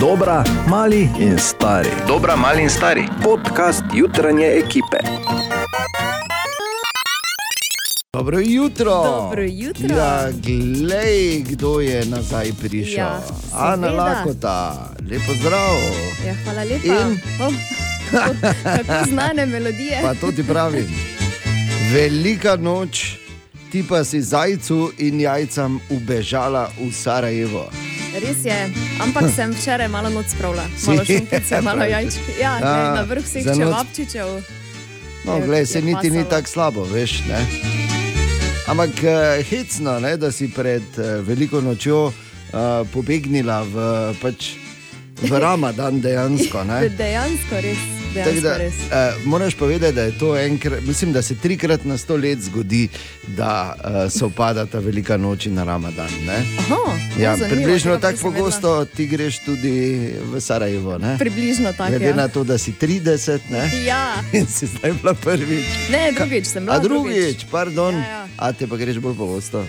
Dobra, mali in stari. Dobra, mali in stari. Podcast jutranje ekipe. Dobro jutro. Dobro jutro. Ja, glej, kdo je nazaj prišel. Ja, Ana seveda. Lakota, lepo zdrav. Ja, hvala lepa. In? Oh, kako, kako znane melodije. Pa to ti pravim. Velika noč, ti pa si zajcu in jajcem ubežala v Sarajevo. Res je, ampak sem včeraj malo noč spravila, malo šunkice, malo Pravi. jajčk. Ja, A, glej, na vrh vseh čevapčičev. No, Je- glej, se je niti ni pasalo. tako slabo, veš. Ne? Ampak uh, hecno, ne, da si pred uh, veliko nočjo uh, pobegnila v, pač, v Ramadan dejansko. Ne? Dejansko res. Tako Da, res. uh, moraš povedati, da je to enkrat, mislim, da se trikrat na sto let zgodi, da uh, se opada ta velika noč na Ramadan. Ne? Aha, Ja, zanimivo, približno tako pogosto ti greš tudi v Sarajevo. Ne? Približno tako. Glede Ja. na to, da si 30 ne? ja, in si zdaj bila prvič. ne, drugič sem bila. A drugič, pardon, Ja, ja. a te pa greš bolj pogosto.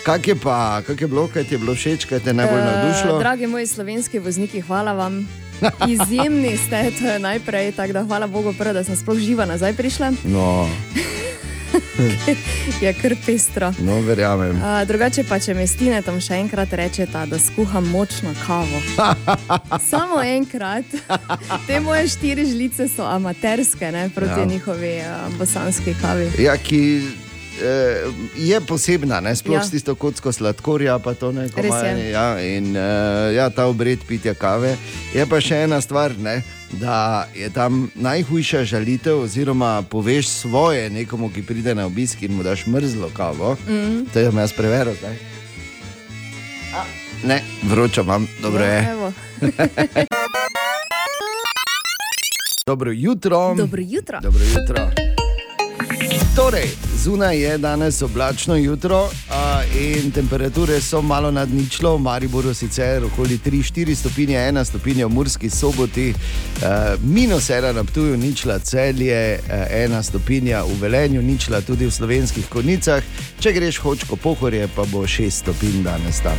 Kak je pa, kak je bilo, kaj ti je bilo všeč, kaj te je najbolj Eh, navdušilo? Dragi moji slovenski vozniki, hvala vam. Izjemni ste, to je najprej, tako da hvala Bogu, prvo, da sem sploh živa nazaj prišla. No, Je kar pestro. no, verjamem. Uh, drugače pa, če me stine tam še enkrat rečeta, da skuham močno kavo. Samo enkrat. Te moje štiri žlice so amaterske, ne, proti Ja. njihovi uh, bosanski kavi. Ja, ki je posebna, ne? sploh Ja. s tisto kocko sladkorja, pa to ne komaj. Ja, in eh, ja, ta obred pitja kave. Je pa še ena stvar, ne? da je tam najhujša žalitev, oziroma poveš svoje nekomu, ki pride na obisk in mu daš mrzlo kavo. Mm. To je jaz preveril zdaj. A, Ne, vroča imam, dobro je. Ja, evo. Dobro jutro. Dobro jutro. Dobro jutro. Torej, zunaj je danes oblačno jutro a, in temperature so malo nad ničlo, v Mariboru sicer okoli 3-4 stopinje, 1 stopinja v Murski soboti, a, minus 1 na Ptuju, ničla celje, 1 stopinja v Velenju, ničla tudi v slovenskih konicah. Če greš hočko pohorje, pa bo 6 stopinj danes tam.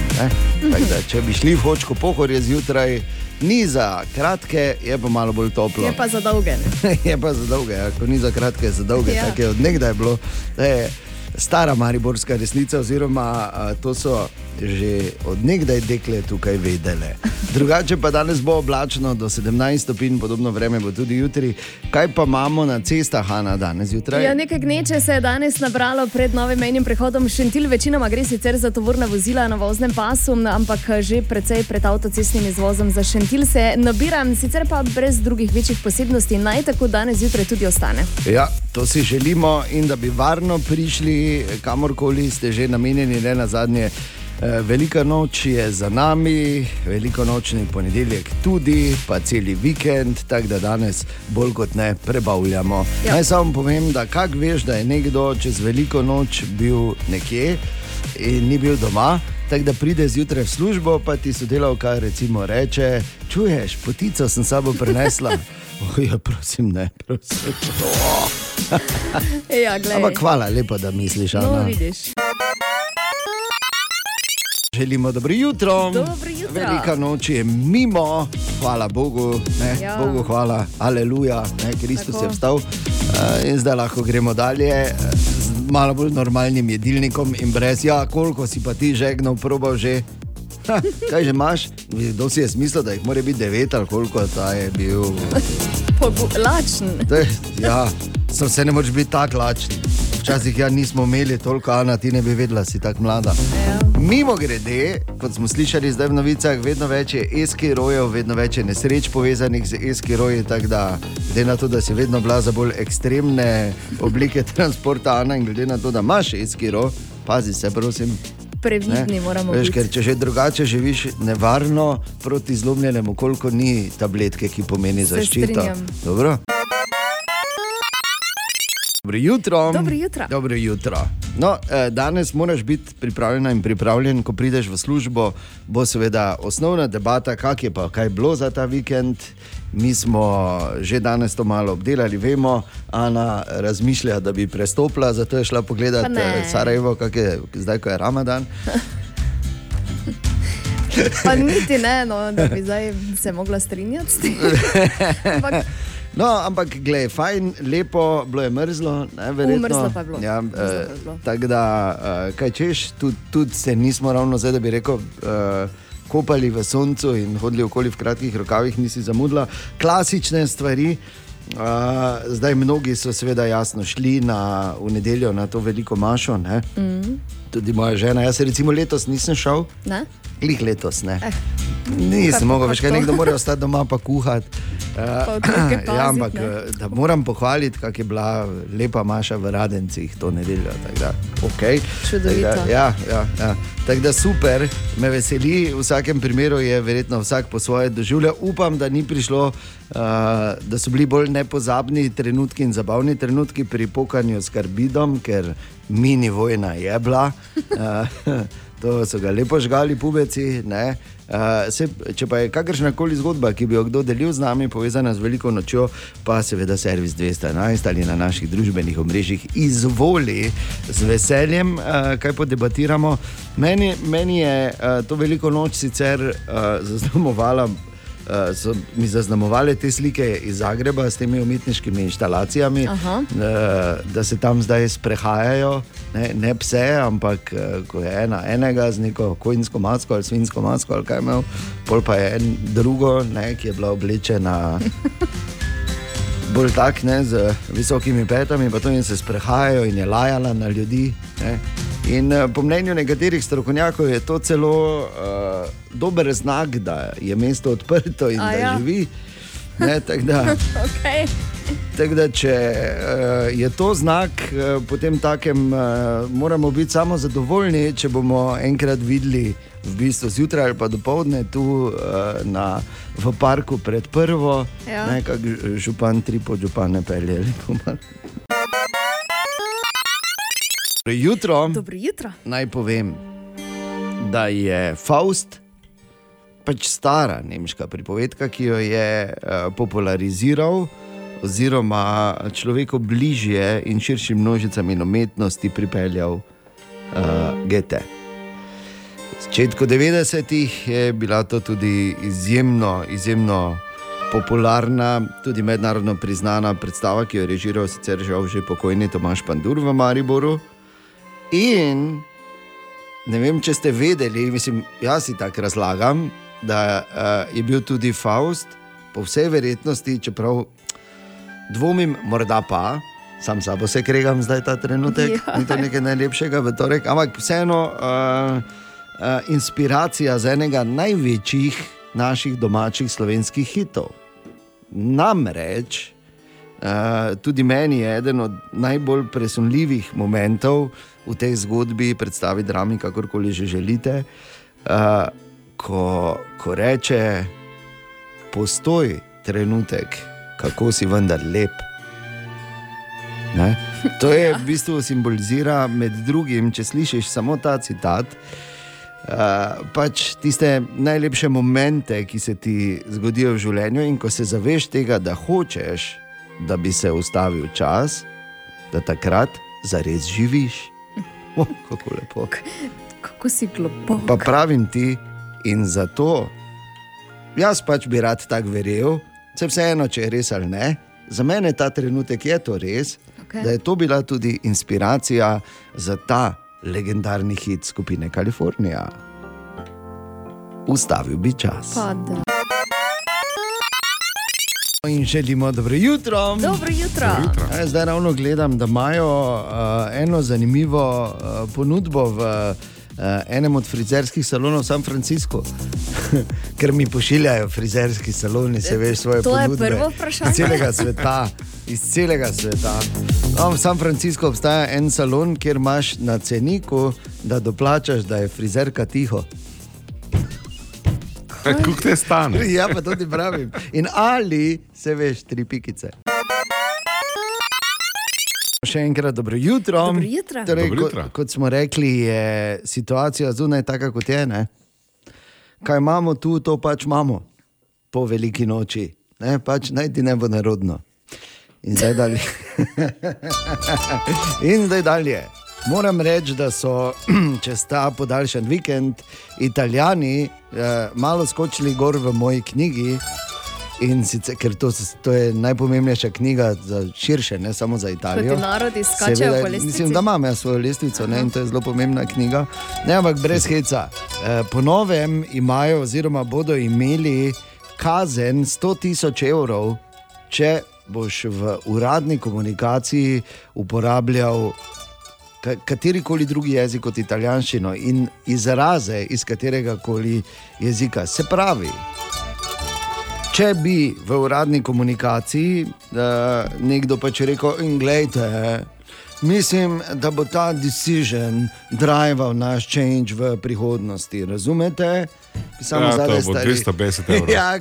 Da, če bi šli v hočko pohorje zjutraj, ni za kratke, je pa malo bolj toplo. Je pa za dolge. Je pa za dolge, ja. ko ni za kratke, je za dolge. Ja. Tako je odnegdaj bilo. To je stara mariborska resnica, oziroma a, to so že odnegdaj dekle tukaj vedele. Drugače pa danes bo oblačno do 17 stopinj, podobno vreme bo tudi jutri. Kaj pa imamo na cestah, Hanna, danes zjutraj? Ja, nekaj gneče se je danes nabralo pred novim mejnim prehodom Šentil. Večinoma gre sicer za tovorna vozila na voznem pasu, ampak že precej pred avtocestnim izvozom za Šentil se nabira, sicer pa brez drugih večjih posebnosti. Naj tako danes zjutraj tudi ostane. Ja, to si želimo in da bi varno prišli kamorkoli ste že namenjeni, ne na zadnje. Eh, Velika noč je za nami, veliko nočni ponedeljek tudi, pa celi vikend, tako da danes bolj kot ne prebavljamo. Ja. Naj samo povem, da kak veš, da je nekdo čez veliko noč bil nekje in ni bil doma. Tako da pride zjutraj v službo, pa ti sodelavka recimo reče: Čuješ, potico sem sabo prinesla. Oh, ja, prosim, ne, prosim. Ja, glej. Ampak hvala, lepo, da misliš. No, Ana. vidiš. Želimo dobro jutro. Dobro jutro. Velika noč je mimo, hvala Bogu, ne, Ja. Bogu hvala, aleluja, ne, Kristus Tako. je vstal. Uh, in zdaj lahko gremo dalje eh, z malo bolj normalnim jedilnikom in brez, ja, koliko si pa ti žegnov probal že. Kaj že imaš? Kdo si je smislil, da jih mora biti devet ali koliko ta je bil? Lačen. To je, ja, sem se ne moreš biti tako lačen. Včasih ja nismo imeli toliko, Ana, ti ne bi vedela, si tako mlada. Ja. Mimo grede, kot smo slišali zdaj v novicah, vedno več je eskirojev, vedno več je nesreč povezanih z eskiroji. Tako da, glede na to, da si vedno bila za bolj ekstremne oblike transporta, Ana, in glede na to, da imaš eskiro, pazi se, prosim. Previdni moramo Veš, biti. ker če že drugače živiš nevarno proti zlomljenemu, koliko ni tabletke, ki pomeni Se zaščito. strinjam. Dobro. Dobro jutro. Dobro jutro. Dobro jutro. No, eh, danes moraš biti pripravljena in pripravljen, ko prideš v službo. Bo seveda osnovna debata, kak je pa, kaj je bilo za ta vikend. Mi smo že danes to malo obdelali, vemo, Ana razmišlja, da bi prestopila, zato je šla pogledat eh, Sarajevo, kak je zdaj, ko je Ramadan. Pa niti ne, no, da bi zdaj se mogla strinjati s tem. No, ampak, gledaj, fajn, lepo, bilo je mrzlo, ne, verjetno. mrzlo pa je bilo. Ja, eh, bilo. Tako da, eh, kaj češ, tudi tud se nismo ravno zdaj, da bi rekel. Eh, Kopali v soncu in hodili okoli v kratkih rokavih, nisi zamudila. Klasične stvari. Uh, zdaj, mnogi so seveda jasno šli na, v nedeljo na to veliko mašo. Mm. Tudi moja žena, jaz recimo letos nisem šel, ne? Glih letos ne. Eh, Nisem mogel več, kaj nekdo mora ostati doma pa kuhati. Pa otroke ja, ampak ne. eh, da moram pohvaliti, kako je bila lepa Maša v Radencih to nedeljo. tako Da, okay. Čudovito. Tako da, ja, ja, ja. Tako da super, me veseli, v vsakem primeru je verjetno vsak po svoje doživljal. Upam, da ni prišlo, uh, da so bili bolj nepozabni trenutki in zabavni trenutki pri pokanju s karbidom, ker mini vojna je bila. Uh, To so ga lepo žgali, pubeci. Uh, se, če pa je kakršna koli zgodba, ki bi jo kdo delil z nami, povezana z veliko nočjo, pa seveda servis 211 ali na naših družbenih omrežjih, izvoli z veseljem, uh, kaj podebatiramo. Meni, meni je uh, to veliko noč sicer uh, zaznamovala. Uh, so mi zaznamovali te slike iz Zagreba s temi umetniškimi instalacijami, Aha. uh, da se tam zdaj sprehajajo, ne, ne pse, ampak uh, ko je ena enega z neko kojinsko masko ali svinsko masko, ali kaj imel, pol pa je en drugo, ne, ki je bila oblečena. Bolj tak, ne, z visokimi petami, pa in se sprehajajo in je lajala na ljudi. Ne. In eh, po mnenju nekaterih strokovnjakov je to celo uh, dober znak, da je mesto odprto in A da ja. živi. Ne, tako da, Okay. tak da, če uh, je to znak, uh, potem takem uh, moramo biti samo zadovoljni, če bomo enkrat videli. V bistvu zjutraj ali pa dopoledne tu na, v parku pred prvo, Ja. ne kako župan, tri podžupane pelje. lepo malo. Dobro Jutro. Dobro jutro. Naj povem, da je Faust pač stara nemška pripovedka, ki jo je uh, populariziral, oziroma človeku bližje in širšim množicam in umetnosti pripeljal uh, Gete. V začetku 90-ih je bila to tudi izjemno, izjemno popularna, tudi mednarodno priznana predstava, ki jo je režiral sicer žal že pokojni Tomaš Pandur v Mariboru. In ne vem, če ste vedeli, mislim, jaz si tako razlagam, da uh, je bil tudi Faust, po vsej verjetnosti, čeprav dvomim, morda pa. Sam sabo se kregam zdaj ta trenutek, Ja. ni to nekaj najlepšega v torek, ampak vseeno uh, uh, inspiracija za enega največjih naših domačih slovenskih hitov. Namreč, uh, tudi meni je eden od najbolj presunljivih momentov v tej zgodbi, predstavi drami, kakorkoli že želite, uh, ko, ko reče: Postoj trenutek, kako si vendar lep. Ne? To je v bistvu simbolizira med drugim, če slišiš samo ta citat. Uh, pač tiste najlepše momente, ki se ti zgodijo v življenju, in ko se zaveš tega, da hočeš, da bi se ustavil čas, da takrat zares živiš. Oh, kako lepo. Kako si globok. Pa pravim ti, in zato jaz pač bi rad tako verjel, se vseeno, če je res ali ne. Za mene ta trenutek je to res, okay. da je to bila tudi inspiracija za ta legendarni hit skupine Kalifornija. Ustavil bi čas. Pa da. In želimo dobro jutro. Dobro jutro. Ja, Zdaj ravno gledam, da imajo uh, eno zanimivo uh, ponudbo v uh, enem od frizerskih salonov v San Franciscu, ker mi pošiljajo frizerski saloni, se veš, svoje To je ponudbe. prvo vprašanje. Iz celega sveta. Iz celega sveta. No, v San Franciscu obstaja en salon, kjer imaš na ceniku, da doplačaš, da je frizerka tiho. Kako te stane? Ja, pa tudi pravim. In ali se veš, tri pikice. Še enkrat dobro jutro. Dobro jutro. Torej, Dobro ko- jutro. Kot smo rekli, je situacija zunaj taka, kot je. Ne? Kaj imamo tu, to pač imamo po veliki noči. Ne? Pač naj ti ne bo narodno. In zdaj dalje. In zdaj dalje. Moram reči, da so čez ta podaljšan vikend Italijani eh, malo skočili gor v moji knjigi. In sicer, ker to, to je najpomembnejša knjiga za širše, ne samo za Italijo. Kot narodi skačejo po lestvici. Mislim, da imam jaz svojo lestvico ne, in to je zelo pomembna knjiga. Ne, ampak brez heca. Eh, po novem imajo, oziroma bodo imeli kazen 100 tisoč evrov, če boš v uradni komunikaciji uporabljal ka- katerikoli drugi jezik kot italijanščino in izraze iz katerega koli jezika. Se pravi, če bi v uradni komunikaciji uh, nekdo pač rekel: in Glejte, mislim, da bo ta decision drival naš change v prihodnosti. Razumete? Samo Ja, zadaj stari- 250 evrov. ja,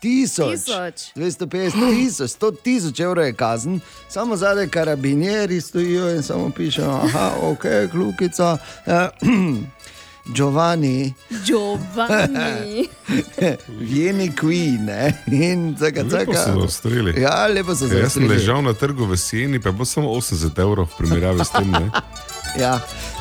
Tisoč, Tisoč. 250 tisoč, 100 tisoč evrov je kazen, samo zadaj karabinieri stojijo in samo pišejo, ah, ok, klukica, eh, Giovanni, Giovanni. Vieni qui, ne, in tako Lepo so zaostrili. Ja, lepo so Jaz sem ležal na trgu v Sieni, pa je bilo samo 80 evrov v primerjavi s tem. Ne? Ja.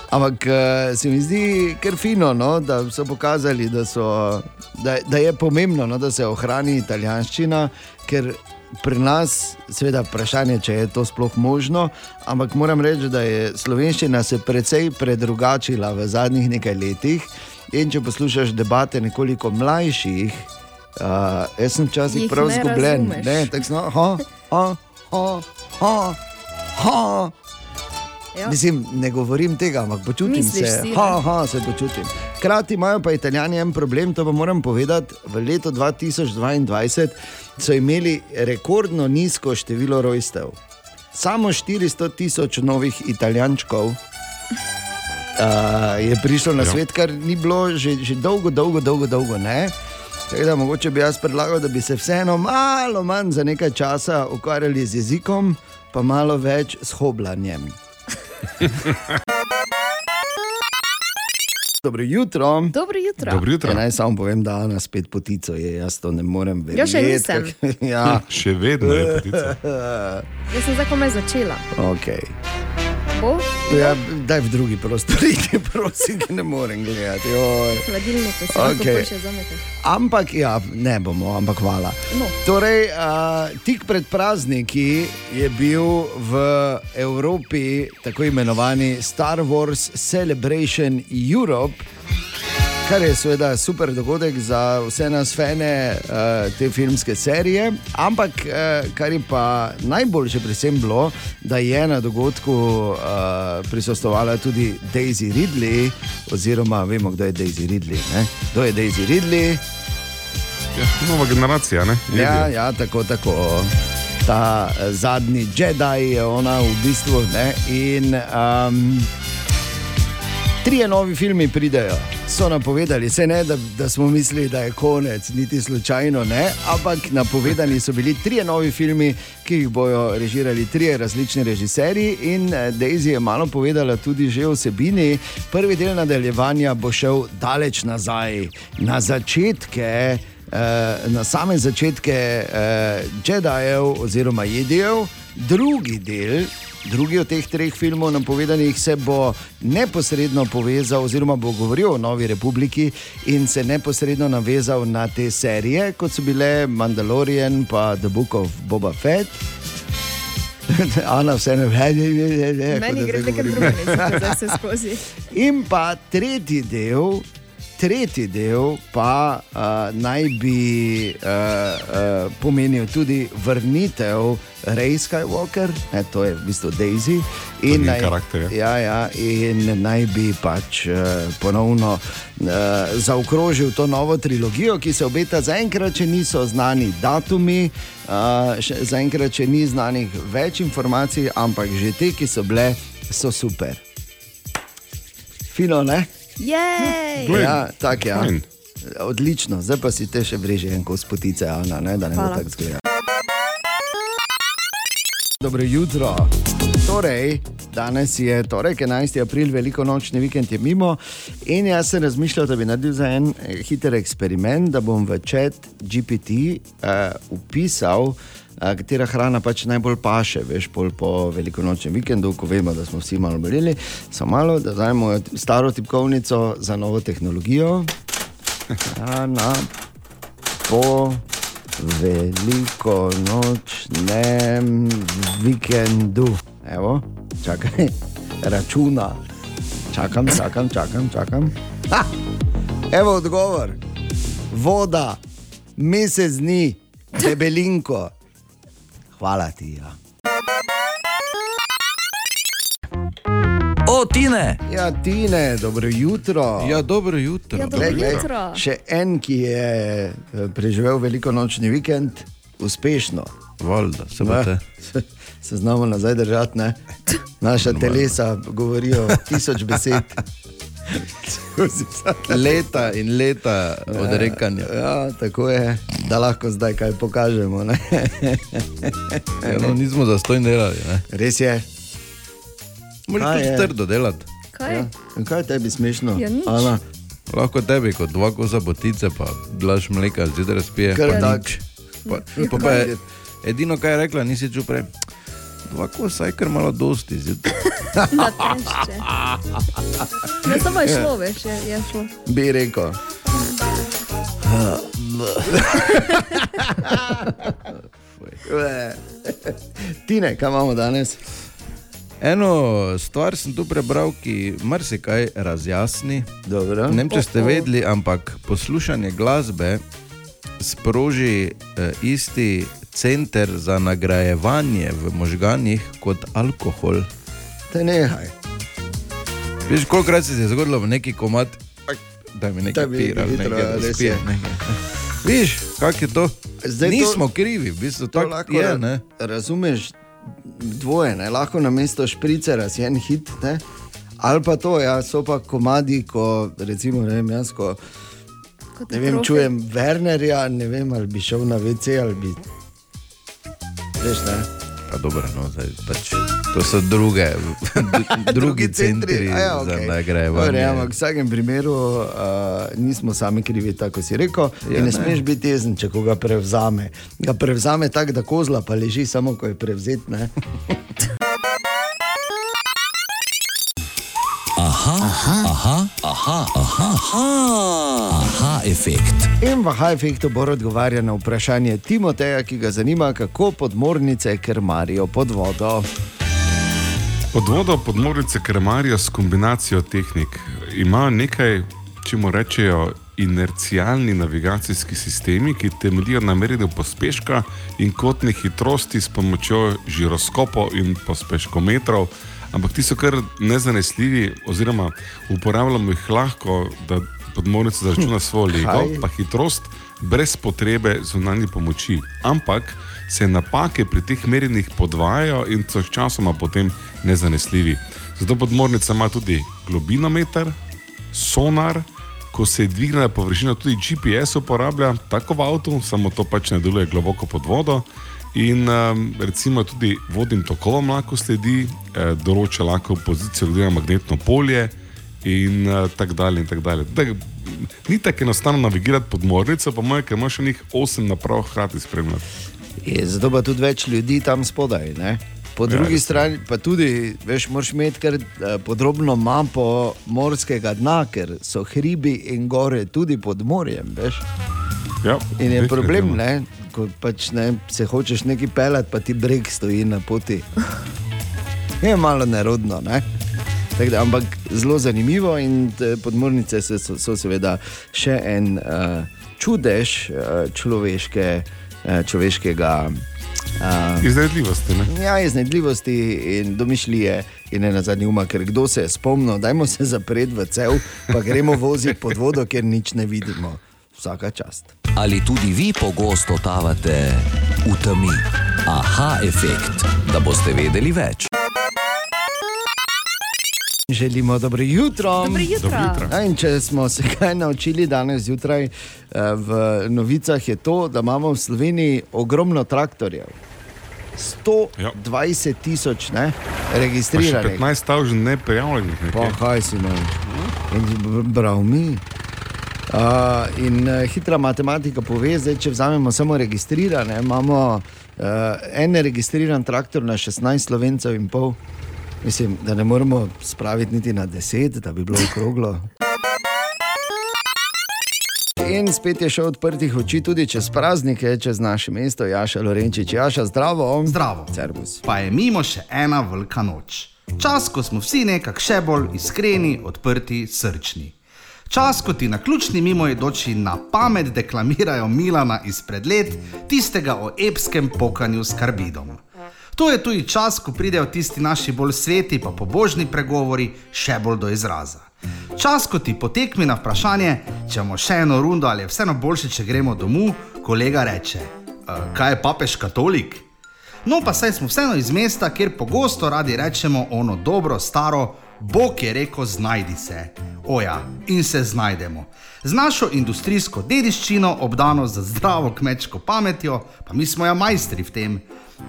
Ampak uh, se mi zdi kar fino, no, da so pokazali, da, so, da, da je pomembno, no, da se ohrani italijanščina, ker pri nas, seveda, vprašanje je, če je to sploh možno. Ampak moram reči, da je slovenščina se precej predrugačila v zadnjih nekaj letih. In če poslušaš debate nekoliko mlajših, uh, jaz sem včasih prav zgubljen. Ne, tako smo, ha, ha, ha, ha, ha. Ja. Mislim, ne govorim tega, ampak počutim Misliš se. si, ha, ha, se počutim. Hkrati imajo pa italijani en problem, to pa moram povedati. V letu 2022 so imeli rekordno nizko število rojstev. Samo 400 tisoč novih italijančkov. Uh, je prišlo na Ja. svet, kar ni bilo že, že dolgo, dolgo, dolgo, dolgo ne. Tako Da, mogoče bi jaz predlagal, da bi se vseeno malo manj za nekaj časa ukvarjali z jezikom, pa malo več s hoblanjem. Dobro jutro. Dobro jutro. Dobro jutro. Ja, naj samo povem, da Ana spet potico je, jaz to ne morem verjeti. Ja, še nisem. kak- ja, Še vedno je potica. Jaz sem zdaj komaj začela. okay. Bo? ja, daj v drugi prostor, idi, prosim, ki ne morem gledati. Hladilnik, se okay. še zamete. Ampak, ja, ne bomo, ampak hvala. No. Torej, uh, tik pred prazniki je bil v Evropi tako imenovani Star Wars Celebration Europe. Kar je seveda super dogodek za vse nas, fane uh, te filmske serije. Ampak, uh, kar je pa najboljše pri tem bilo, da je na dogodku uh, prisostovala tudi Daisy Ridley, oziroma vemo, kdo je Daisy Ridley. Ne? Kdo je Daisy Ridley? Ja, nova generacija, ne? Ja, ja, tako, tako. Ta eh, zadnji Jedi je ona v bistvu. Ne? In um, trije novi filmi pridejo. So napovedali, se ne, da, da smo mislili, da je konec, niti slučajno ne, ampak napovedani so bili trije novi filmi, ki jih bodo režirali trije različni režiserji. In eh, Daisy je malo povedala tudi že o vsebini. Prvi del nadaljevanja bo šel daleč nazaj, na začetke. eh, na same začetke eh, Jedijev oziroma Jedijev, drugi del. Drugi od teh treh filmov, napovedanih, se bo neposredno povezal, oziroma bo govoril o Novi Republiki in se neposredno navezal na te serije, kot so bile Mandalorian, pa The Book of Boba Fett. Ana, vse ne ve, Meni gre nekaj drugega, zdaj se skozi. In pa tretji del, tretji del pa uh, naj bi uh, uh, pomenil tudi vrnitev Rey Skywalker, ne, to je v bistvu Daisy. njen naj, karakter, ja. ja, ja, in naj bi pač uh, ponovno uh, zaokrožil to novo trilogijo, ki se obeta. Zaenkrat, če niso znani datumi, uh, še- zaenkrat, če ni znanih več informacij, ampak že te, ki so bile, so super. Fino, ne? Glej, Ja, tako je. Ja. fajn. Odlično, zdaj pa si te še vreže en kos potice, Ana, ne, da ne bo Hvala. tako zgleda. Dobro jutro. Torej, danes je torek, 11. april, veliko nočni vikend je mimo. In jaz sem razmišljal, da bi naredil za en eh, hiter eksperiment, da bom v čat GPT uh, upisal, uh, katera hrana pač najbolj paše, veš, pol po velikonočnem vikendu, ko vemo, da smo vsi malo boleli. Samo malo, da dajmo staro tipkovnico za novo tehnologijo. Hrana po velikonočnem vikendu. Evo, čakaj, računa. Čakam, čakam, čakam. čakam. Ha! Evo odgovor. Voda, mesec dni, debelinko. Hvala ti. Ja. O, Tine! Ja, Tine, dobro jutro. Ja, dobro jutro. Ja, dobro Glej, glej, jutro. Še en, ki je eh, preživel veliko nočni vikend, uspešno. Valjda, se Ne, bote. se, se znamo nazaj držati. Ne? Naša telesa govorijo tisoč besed. Leta in leta odrekanja. Ja, tako je, da lahko zdaj kaj pokažemo. Ne? Ja, no, nismo za stojn delali. Ne? Res je. Moraš Kaj tudi trdo delati. Kaj? Ja. In Kaj je tebi smešno? Ja. Ana, Lahko tebi kot dva kosa botice, pa blaž mleka, zjutraj spije. Kar pa tak. Pa, pa, pa edino, kaj je rekla, nisi čutil prej. Dva kosa je kar malo dosti. Na tešče. Ne samo je šlo, veš, je, je šlo. bi rekel. Tine, kaj imamo danes? Eno stvar sem tu prebral, ki marsikaj razjasni. Dobro. Ne vem, če ste vedeli, ampak poslušanje glasbe sproži eh, isti center za nagrajevanje v možganjih kot alkohol. Te nehaj. Veš, kolikrat se je zgodilo v neki komat, da mi nekaj pira, nekaj da spije. je. nekaj. Viš, kak je to? Zdaj to- Nismo to, krivi, v bistvu To lahko je. Ne? razumeš dvoje, ne? lahko na mesto špricera si en hit. Ne? Ali pa to, ja, so pa komadi, ko recimo, ne vem, jaz, ko ne vem, čujem Wernerja, ne vem, ali bi šel na WC ali bi. Veš, ne? Pa dobro, no, zdaj, pač, to so druge, drugi centri a ja, nagrajevanje. Dobre, ja, ampak v vsakem primeru uh, nismo sami krivi, tako si rekel. Ja, ne. ne smeš biti jezen, če koga prevzame. Ga prevzame tako, da kozla pa leži samo, ko je prevzet. Ne? Aha, efekt. In v Hajfektu bo odgovarjal na vprašanje Timoteja, ki ga zanima, kako podmornice krmarijo pod vodo. Pod vodo podmornice krmarijo s kombinacijo tehnik. Imajo nekaj, če mu rečejo, inercialni navigacijski sistemi, ki temeljijo na merjenju pospeška in kotne hitrosti s pomočjo žiroskopov in pospeškometrov. Ampak ti so kar nezanesljivi, oziroma uporabljamo jih lahko, da podmornica zaračuna svojo lego, pa hitrost brez potrebe zunanje pomoči. Ampak se napake pri teh merjenjih podvajajo in so sčasoma potem nezanesljivi. Zato podmornica ima tudi globinometer, sonar, ko se je dvignila površina, tudi GPS uporablja, tako v avtu, samo to pač ne deluje globoko pod vodo. In um, recimo tudi vodnim tokovom lahko sledi, eh, določa lahko pozicijo glede na magnetno polje in uh, tako dalje. Tak dalje. Da, ni tako enostavno navigirati podmornico, pa moj, ker imaš njih 8 naprav hkrati spremljati. Je, zato pa tudi več ljudi tam spodaj. Ne? Po Ja, drugi je. strani pa tudi, veš, moraš imeti kar eh, podrobno mapo morskega dna, ker so hribi in gore tudi pod morjem. Veš? Ja, In je problem, ne? Ko pač, ne, se hočeš nekaj pelati, pa ti breg stoji na poti. Je malo nerodno. Ne? Da, ampak zelo zanimivo in podmornice so, so, so seveda še en uh, čudež uh, človeške, uh, človeškega. Uh, Iznajdljivosti. Ne? Ja, iznajdljivosti in domišljije, in ne na zadnji uma, ker kdo se je spomnil, dajmo se zapreti v cel, pa gremo voziti pod vodo, ker nič ne vidimo. Vsaka čast. Ali tudi vi pogosto totavate v temi? Aha, efekt, da boste vedeli več. Želimo dobro jutro. Dobro jutro. Dobro jutro. Ja, če smo se kaj naučili danes zjutraj eh, v novicah, je to, da imamo v Sloveniji ogromno traktorjev. 120 tisoč ne, registriranih. 15 tavžen neprijavljenih. Pa kaj si no? Prav mi. Uh, in uh, hitra matematika pove, da če vzamemo samo registrirane, imamo uh, en registriran traktor na 16 slovencev in pol. Mislim, da ne moremo spraviti niti na 10, da bi bilo okroglo. In spet je šel odprtih oči tudi čez praznike, čez naše mesto, Jaša Lorenčič, Jaša, zdravo. Zdravo. Servus. Pa je mimo še ena velika noč. Čas, ko smo vsi nekako še bolj iskreni, odprti, srčni. Čas, ko ti na ključni mimoidoči na pamet deklamirajo Milana izpred let, tistega o epskem pokanju s karbidom. To je tudi čas, ko pridejo tisti naši bolj sveti, pa pobožni pregovori še bolj do izraza. Čas, ko ti potekmi na vprašanje, če bomo še eno rundo ali je vseeno boljše, če gremo domov, kolega reče: "E, Kaj je papež katolik? No, pa saj smo vseeno iz mesta, kjer pogosto radi rečemo ono dobro, staro, Bog je rekel: znajdi se. Oja, in se znajdemo. Z našo industrijsko dediščino, obdano z zdravo kmečko pametjo, pa mi smo ja majstri v tem.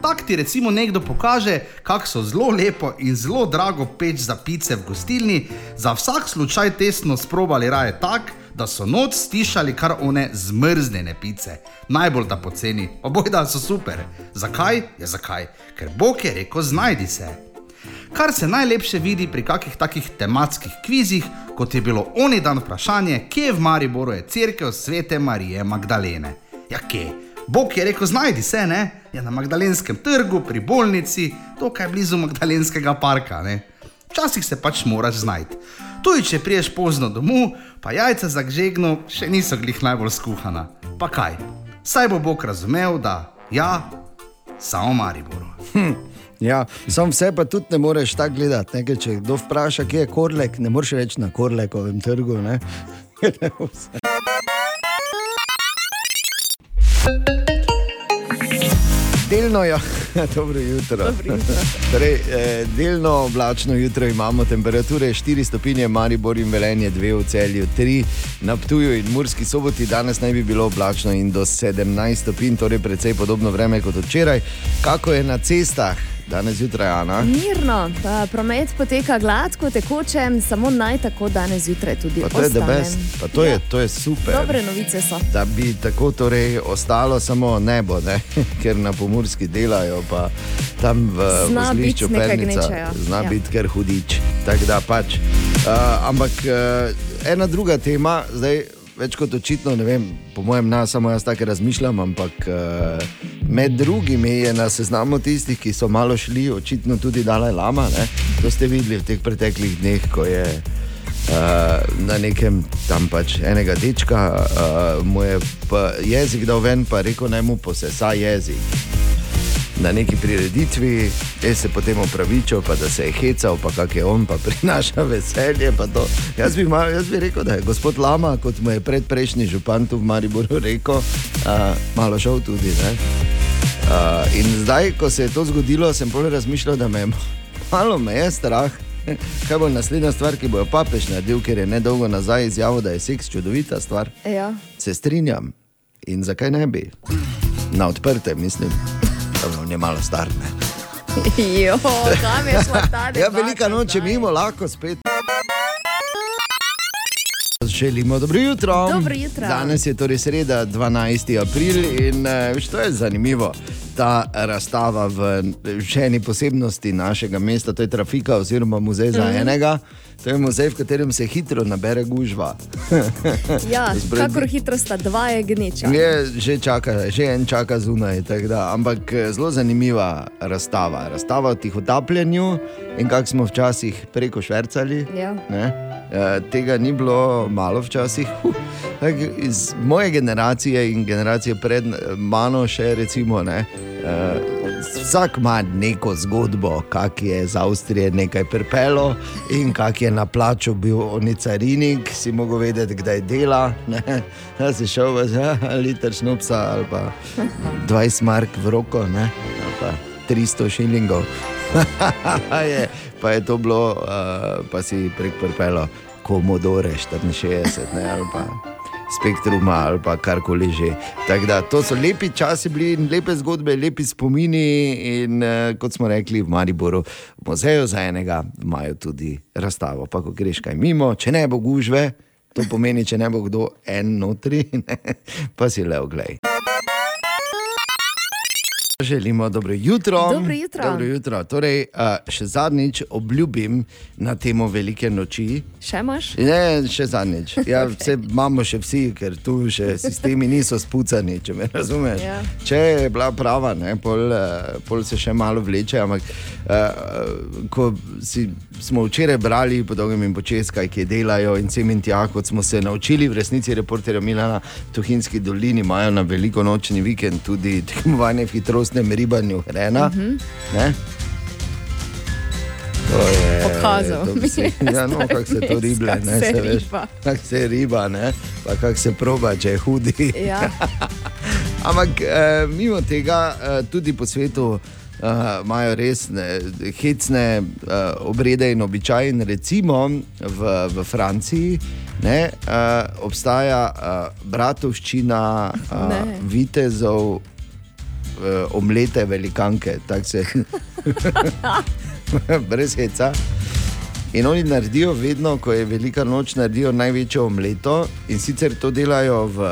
Tak ti recimo nekdo pokaže, kako so zelo lepo in zelo drago peč za pice v gostilni, za vsak slučaj tesno sprobali raje tak, da so noč stišali kar one zmrznjene pice. Najbolj da poceni, obojda so super. Zakaj? Ja, zakaj? Ker Bog je rekel: znajdi se. Kar se najlepše vidi pri kakih takih tematskih kvizih, kot je bilo oni dan vprašanje, kje v Mariboru je crkva svete Marije Magdalene. Ja, kje? Bog je rekel: znajdi se, ne? Je na Magdalenskem trgu, pri bolnici, tukaj blizu Magdalenskega parka. Ne? Včasih se pač moraš znajti. Tudi če priješ pozno domov, pa jajca za gžegno še niso glih najbolj skuhana. Pa kaj? Saj bo Bog razumel, da ja, samo Mariboru. Ja, sam vse pa tudi ne moreš tako gledati. Ne? ker Če kdo vpraša, kje je korlek, ne moreš reči na korlekovem trgu. Ne? Delno je, dobro jutro. Torej, eh, delno oblačno jutro imamo temperature 4 stopinje, Maribor in Velenje 2 v celju, 3 na Ptuju in Murski soboti. Danes naj bi bilo oblačno in do 17 stopinj, torej precej podobno vreme kot včeraj. Kako je na cestah? Danes zjutraj, Ana. Mirno, pa promet poteka gladko, tekoče, samo naj tako danes zjutraj tudi Pa to je the ostane. best, pa to je, Ja, to je super. Dobre novice so. Da bi tako torej ostalo samo nebo, ne? ker na pomorski delajo, pa tam v nekaj Pernica zna Ja. biti kar hudič. Tako da pač. Uh, ampak uh, ena druga tema, zdaj več kot očitno, ne vem, po mojem, ne samo jaz tako razmišljam, ampak uh, med drugimi je na seznamu tistih, ki so malo šli, očitno tudi Dalaj Lama. Ne? To ste videli v teh preteklih dneh, ko je uh, na nekem tam pač enega dečka, uh, mu je jezik dal ven, pa rekel, naj mu posesa jezik. Na neki prireditvi je se potem opravičil, pa da se je hecal, pa kak je on, pa prinaša veselje. pa to. Jaz bi, mal, jaz bi rekel, da je gospod Lama, kot mu je predprejšnji župan tu v Mariboru rekel, uh, malo šel tudi. Ne? Uh, in zdaj, ko se je to zgodilo, sem bolj razmišljal, da me je malo me je strah. Kaj bo naslednja stvar, ki bo jo papež naredil, ker je nedolgo nazaj izjavil, da je seks čudovita stvar? Ja. Se strinjam. In zakaj ne bi? Na odprte, mislim. Dobro, on je malo star. Jo, kam je šla ta Ja, velika noč je mimo, lahko spet. Želimo dobro jutro. Dobro jutro. Danes je torej sreda, 12. april in eh, veš, to je zanimivo. Ta razstava v še eni posebnosti našega mesta, to je Trafika oziroma muzej za Mhm. enega. To je muzej, v katerem se hitro nabere gužva. Ja, Zbredi- kakor hitro sta dva je gneča. Je že čaka, že en čaka zunaj. Da, ampak eh, zelo zanimiva razstava. Razstava o tihotapljenju in kako smo včasih preko švrcali. Ja. Ne? Eh, Tega ni bilo malo včasih. Tak, Iz moje generacije in generacije pred eh, mano še recimo. Ne? Vsak ima neko zgodbo, kak je z Avstrije nekaj pripelo in kak je na plaču bil oni carinik, si mogel vedeti, kdaj dela. Ne? Da si šel v ja, liter šnupsa ali pa 20 mark v roko, ne? ali pa 300 šilingov. je, pa je to bilo, uh, pa si prek pripelo Komodore 64 ne? ali pa spektruma ali pa karkoli že. Tako da to so lepi časi bili in lepe zgodbe, lepi spomini. In uh, kot smo rekli, v Mariboru, v muzeju za enega imajo tudi razstavo. Pa ko greš kaj mimo, če ne bo gužve, to pomeni, če ne bo kdo en notri, ne, pa si le oglej. Želimo dobro jutro. Dobro jutro. Dobro jutro. Torej, še zadnjič obljubim na temo velike noči. Še imaš? Ne, še zadnjič. Ja, vse imamo še vsi, ker tu še sistemi niso spucani, če me razumeš. Ja. Če je bila prava, ne, pol, pol se še malo vleče. Ampak, uh, ko si, smo včeraj brali po dolgem in počes, kaj ki delajo in sem in tja, kot smo se naučili, v resnici reporterja Milana Tuhinski dolini imajo na veliko nočni vikend tudi tekmovanje v hitrostnem ribanju hrena. Uh -huh. To je Pokazal Ja, no, kako se to kako ne, se se veš. riba. Kako se riba, ne, pa kako se proba, če je hudi. Ja. Ampak eh, mimo tega, eh, tudi po svetu eh, imajo res ne, hecne eh, obrede in običaje. In recimo v, v Franciji ne, eh, obstaja eh, bratovščina Ne. eh, vitezov, omlete velikanke. tako se brez heca. In oni naredijo vedno, ko je velika noč, naredijo največjo omleto in sicer to delajo v,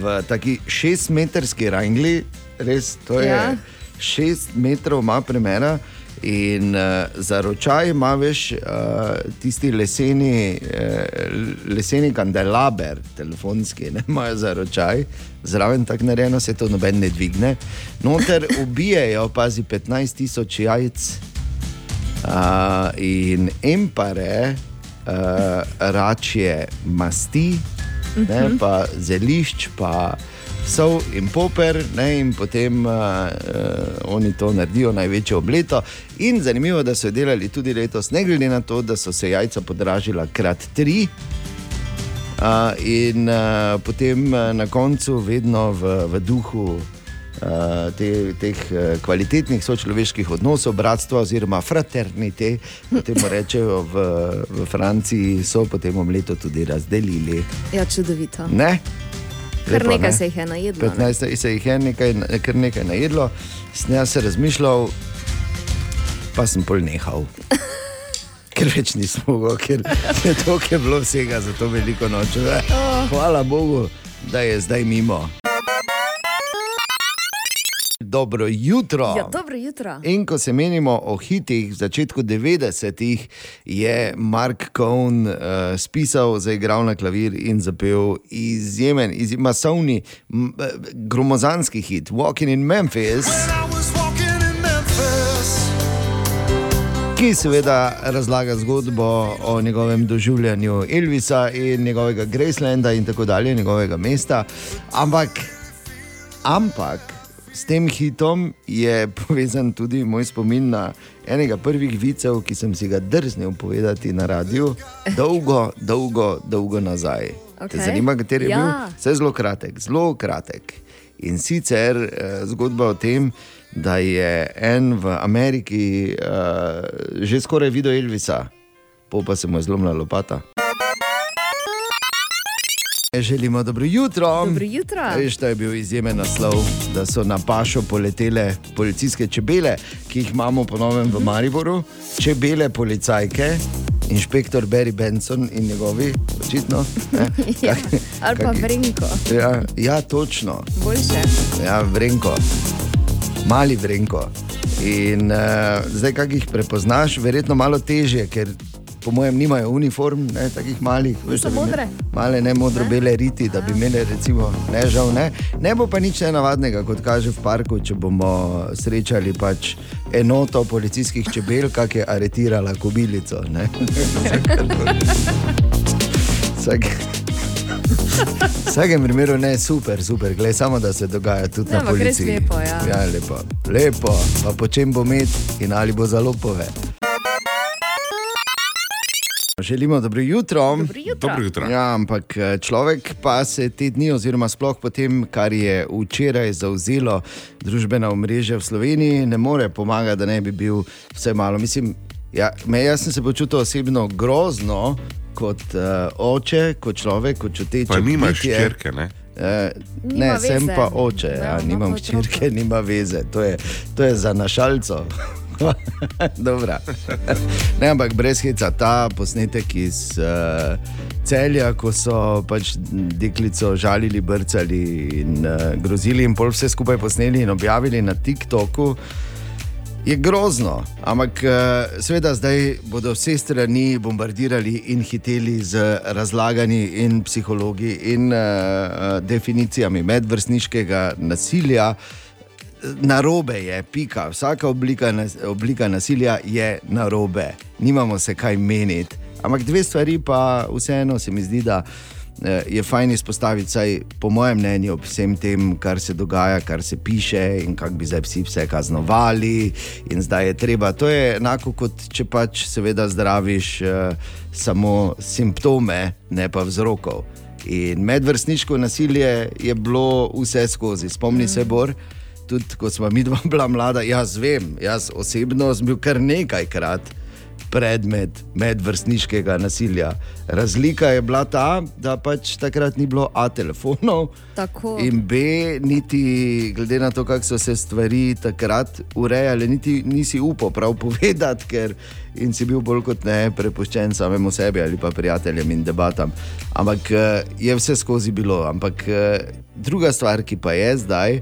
v taki šestmetrski rangli, res to je Ja. šest metrov ima premera. In uh, za ročaj ima veš uh, tisti leseni, uh, leseni kandelaber, telefonski, ne imajo za ročaj, zraven tako narejeno, se to noben ne dvigne. Noter ubijajo, pazi, 15 tisoč jajc uh, in empare, uh, račje masti, ne, pa zelišč, pa sol in poper, ne, in potem uh, uh, oni to naredijo največjo obleto. In zanimivo, da so delali tudi letos, ne glede na to, da so se jajca podražila krat tri. Uh, in uh, potem uh, na koncu, vedno v, v duhu uh, te, teh uh, kvalitetnih sočloveških odnosov, bratstva oziroma fraternite, kot temu rečejo v, v Franciji, so potem omleto tudi razdelili. ja, čudovito. Ne? Kar Lepo, nekaj ne? se jih je najedlo. ne? 15 se jih je nekaj, kar nekaj najedlo, sem jaz se razmišljal, pa sem pol nehal. Ker več nisem mogel, ker je to, ki je bilo vsega za to veliko noč. Hvala Bogu, da je zdaj mimo. Dobro jutro. Ja, dobro jutro. In ko se menimo o hitih v začetku 90-ih, je Mark Cohn uh, spisal, zaigral na klavir in zapel izjemen, iz, masovni, m, eh, gromozanski hit Walking in Memphis. Ki seveda razlaga zgodbo o njegovem doživljanju Elvisa in njegovega Gracelanda in tako dalje, njegovega mesta. Ampak, ampak s tem hitom je povezan tudi moj spomin na enega prvih vicev, ki sem si ga drznil povedati na radiju, dolgo, dolgo, dolgo nazaj. Te zanima, kateri je Ja. bil? Vse zelo kratek, zelo kratek. In sicer eh, zgodba o tem, da je en v Ameriki eh, že skoraj videl Elvisa, pol pa se mu je zlomila lopata. Želimo dobro jutro. Dobro jutro. Veš, to je bil izjemen naslov, da so na pašo poletele policijske čebele, ki jih imamo po novem v Mariboru, čebele policajke, inšpektor Barry Benson in njegovi, očitno. Ja, ali pa vrenko, Ja, ja, točno. boljše. Ja, vrenko, mali vrenko. In uh, zdaj, kako jih prepoznaš, verjetno malo težje, ker po mojem nimajo uniform, ne, takih malih. veš, So modre. Male, ne modro-bele riti, da bi imeli, recimo, ne žal. Ne. ne bo pa nič nenavadnega, kot kaže v parku, če bomo srečali pač enoto policijskih čebel, kak je aretirala kobilico. ne. Vsak. V vsakem primeru ne, super, super, gledaj, samo da se dogaja tudi Ne, na policiji. lepo, ja. ja, lepo. Lepo, pa po čem bo med in ali bo za lopove. Želimo dobro jutro. Dobro jutro. Dobro jutro. Ja, ampak eh, človek pa se te dni, oziroma sploh potem, kar je včeraj zauzelo družbena omrežja v Sloveniji, ne more pomagati, da ne bi bil vse malo. Mislim, ja, me, jaz sem se počutil osebno grozno, kot uh, oče, kot človek, kot čuteč. Pa nimaš ščerke, ne? Uh, Nima ne, sem veze. pa oče, ja, Ja, ima nimam hčerke, nima veze, to je, to je za našalco. Dobra. ne, ampak brez heca, ta posnetek iz uh, celja, ko so pač deklico žalili, brcali in uh, grozili, in pol vse skupaj posneli in objavili na TikToku. Je grozno, ampak eh, seveda zdaj bodo vse strani bombardirali in hiteli z razlaganji in psihologi in uh, definicijami medvrstniškega nasilja. Narobe je, pika. Vsaka oblika, oblika nasilja je narobe, nimamo se kaj meniti. Ampak dve stvari pa vseeno se mi zdi, da je fajn izpostaviti, saj po mojem mnenju, ob vsem tem, kar se dogaja, kar se piše in kako bi zdaj vsi vse kaznovali. In zdaj je treba, to je enako kot če pač seveda zdraviš eh, samo simptome, ne pa vzrokov. In medvrstniško nasilje je bilo vse skozi, spomni mm. se, Bor. Tudi ko smo mi dva bila mlada, jaz vem, jaz osebno sem bil kar nekajkrat predmet medvrstniškega nasilja. Razlika je bila ta, da pač takrat ni bilo A telefonov. Tako. In B, niti glede na to, kako so se stvari takrat urejale, niti nisi upal prav povedati, ker in si bil bolj kot ne prepuščen samemu sebi ali pa prijateljem in debatam. Ampak eh, je vse skozi bilo. Ampak eh, druga stvar, ki pa je zdaj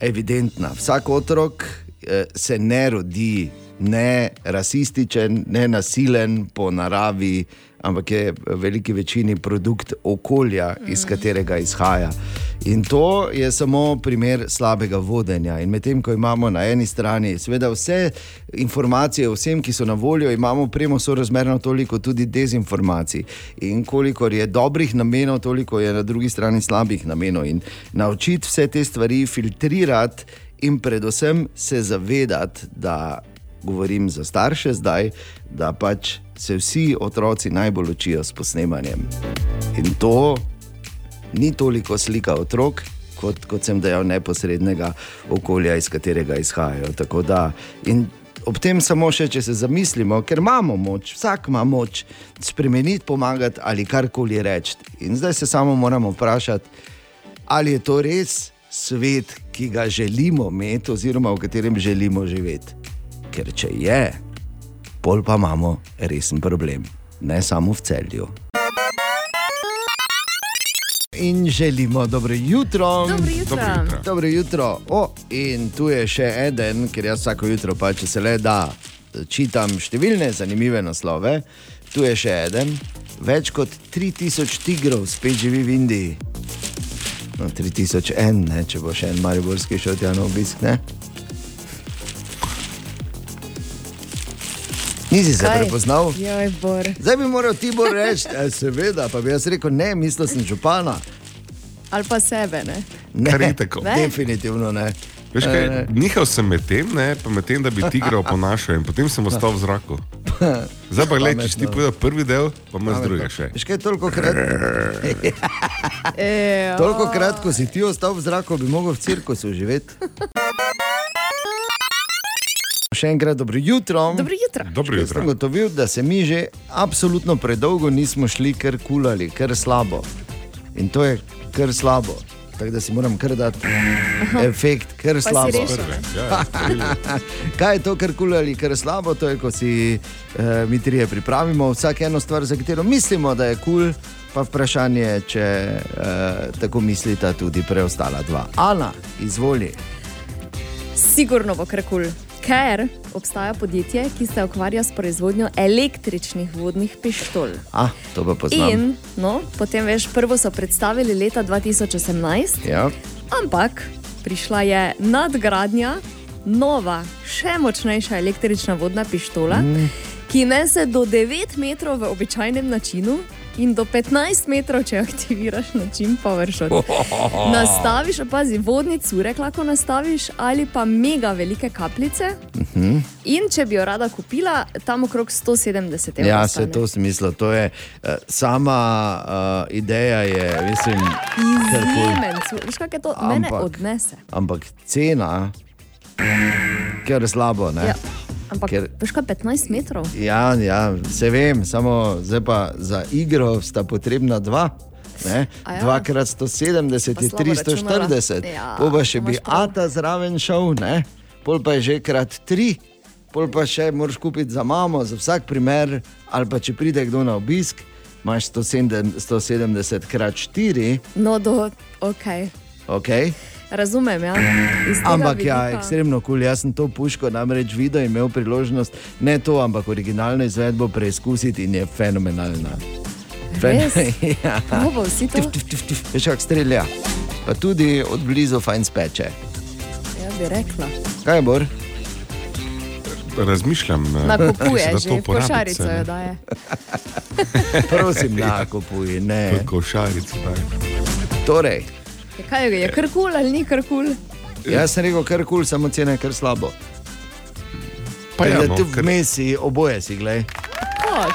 evidentna. Vsak otrok eh, se ne rodi ne rasističen, ne nasilen po naravi, ampak je v veliki večini produkt okolja, iz katerega izhaja. In to je samo primer slabega vodenja. In medtem, ko imamo na eni strani seveda vse informacije o vsem, ki so na voljo, imamo premo sorazmerno toliko tudi dezinformacij. In kolikor je dobrih namenov, toliko je na drugi strani slabih namenov. In naučiti vse te stvari, filtrirati in predvsem se zavedati, da govorim za starše zdaj, da pač se vsi otroci najbolj učijo s posnemanjem. In to ni toliko slika otrok, kot, kot sem dejal, neposrednega okolja, iz katerega izhajajo. Tako Da, in ob tem samo še, če se zamislimo, ker imamo moč, vsak ima moč spremeniti, pomagati ali karkoli reči. In zdaj se samo moramo vprašati, ali je to res svet, ki ga želimo imeti, oziroma v katerem želimo živeti. Ker če je, pol pa imamo resen problem, ne samo v celju. In želimo dobro jutro. Dobro jutro. Dobro jutro. Dobro jutro. O, in tu je še eden, ker jaz vsako jutro, pa če se le da, čitam številne zanimive naslove. Tu je še eden, več kot 3000 tigrov spet živi v Indiji. No, 3001, ne, če bo še en mariborski šel tja na obisk. Ne? Nisi se Kaj? prepoznal? Joj, Bor. Zdaj bi moral ti bolj reči, e, seveda, pa bi jaz rekel, ne, mislil sem župana. Ali pa sebe, ne? Ne, Kar itak. Ne? definitivno ne. Veš kaj, ne. nihal sem med tem, ne, pa med tem, da bi tigra oponašal in potem sem ostal v zraku. Zdaj pa gledaj, če si ti povedal prvi del, pa imaš druge še. Veš kaj, toliko krat, toliko krat, ko si ti ostal v zraku, bi mogel v cirkusu živeti. Še enkrat dobro jutro. Dobro jutro. Dobro Jaz sem jutro. gotovil, da se mi že absolutno predolgo nismo šli kar kulali, kar slabo. In to je kar slabo. Tako da si moram kar dati efekt, kar si slabo. rešil. Ja, Kaj je to, kar kulali, kar je slabo? To je, ko si uh, mi trije pripravimo vsak eno stvar, za katero mislimo, da je kul, pa vprašanje, če uh, tako mislita tudi preostala dva. Ana, izvoli. Sigurno bo kar kul. Ker obstaja podjetje, ki se ukvarja s proizvodnjo električnih vodnih pištol. Ah, to pa poznam. In no, potem veš, prvo so predstavili leta 2018, Ja. ampak prišla je nadgradnja, nova, še močnejša električna vodna pištola, mm. ki nese do 9 metrov v običajnem načinu. In do 15 metrov, če aktiviraš način PowerShot. Nastaviš, opazi, vodni curek lahko nastaviš ali pa mega velike kapljice. Uh Mhm. -huh. In če bi jo rada kupila, tam okrog 170 evrov. Ja, se to smisla. To je uh, sama uh, ideja, je, mislim. Izjemen, veš, kaj je to? Mene Ampak- odnese. Ampak cena, ker je slabo. Ne? Ja. Ampak, Ker- veš kaj, 15 metrov? Ja, ja, se vem, samo pa za igro sta potrebna dva. Ne? Ja. Dva krat 170 Pa je slabo 340, računala. Ja, pol pa še bi prav. Ata zraven šel, ne? pol pa je že krat tri, pol pa še moraš kupiti za mamo, za vsak primer, ali pa če pride kdo na obisk, imaš 170, 170 krat 4, No, do, ok. okay? Razumem, ja. Ampak ja, ekstremno kul. Cool. Jaz sem to puško namreč videl in imel priložnost ne to, ampak originalno izvedbo preizkusiti in je fenomenalna. Res? ja. Bo vsi to. Tif, tif, tif. Veš, kako strelja. Pa tudi od blizu fajn speče. Ja, bi rekla. Kaj bo? Razmišljam, eh, Nakupuje se da že, to košarico jo daje. Prosim, nakupuj. Ne. Košarico. daj. Torej, Ja, Kaj je, je kar kul ali ni kar kul? jaz sem rekel, kar kul, cool, samo cena je kar slabo. Pa ja, no, tu ker- vmes si oboje si, gledaj. Oh,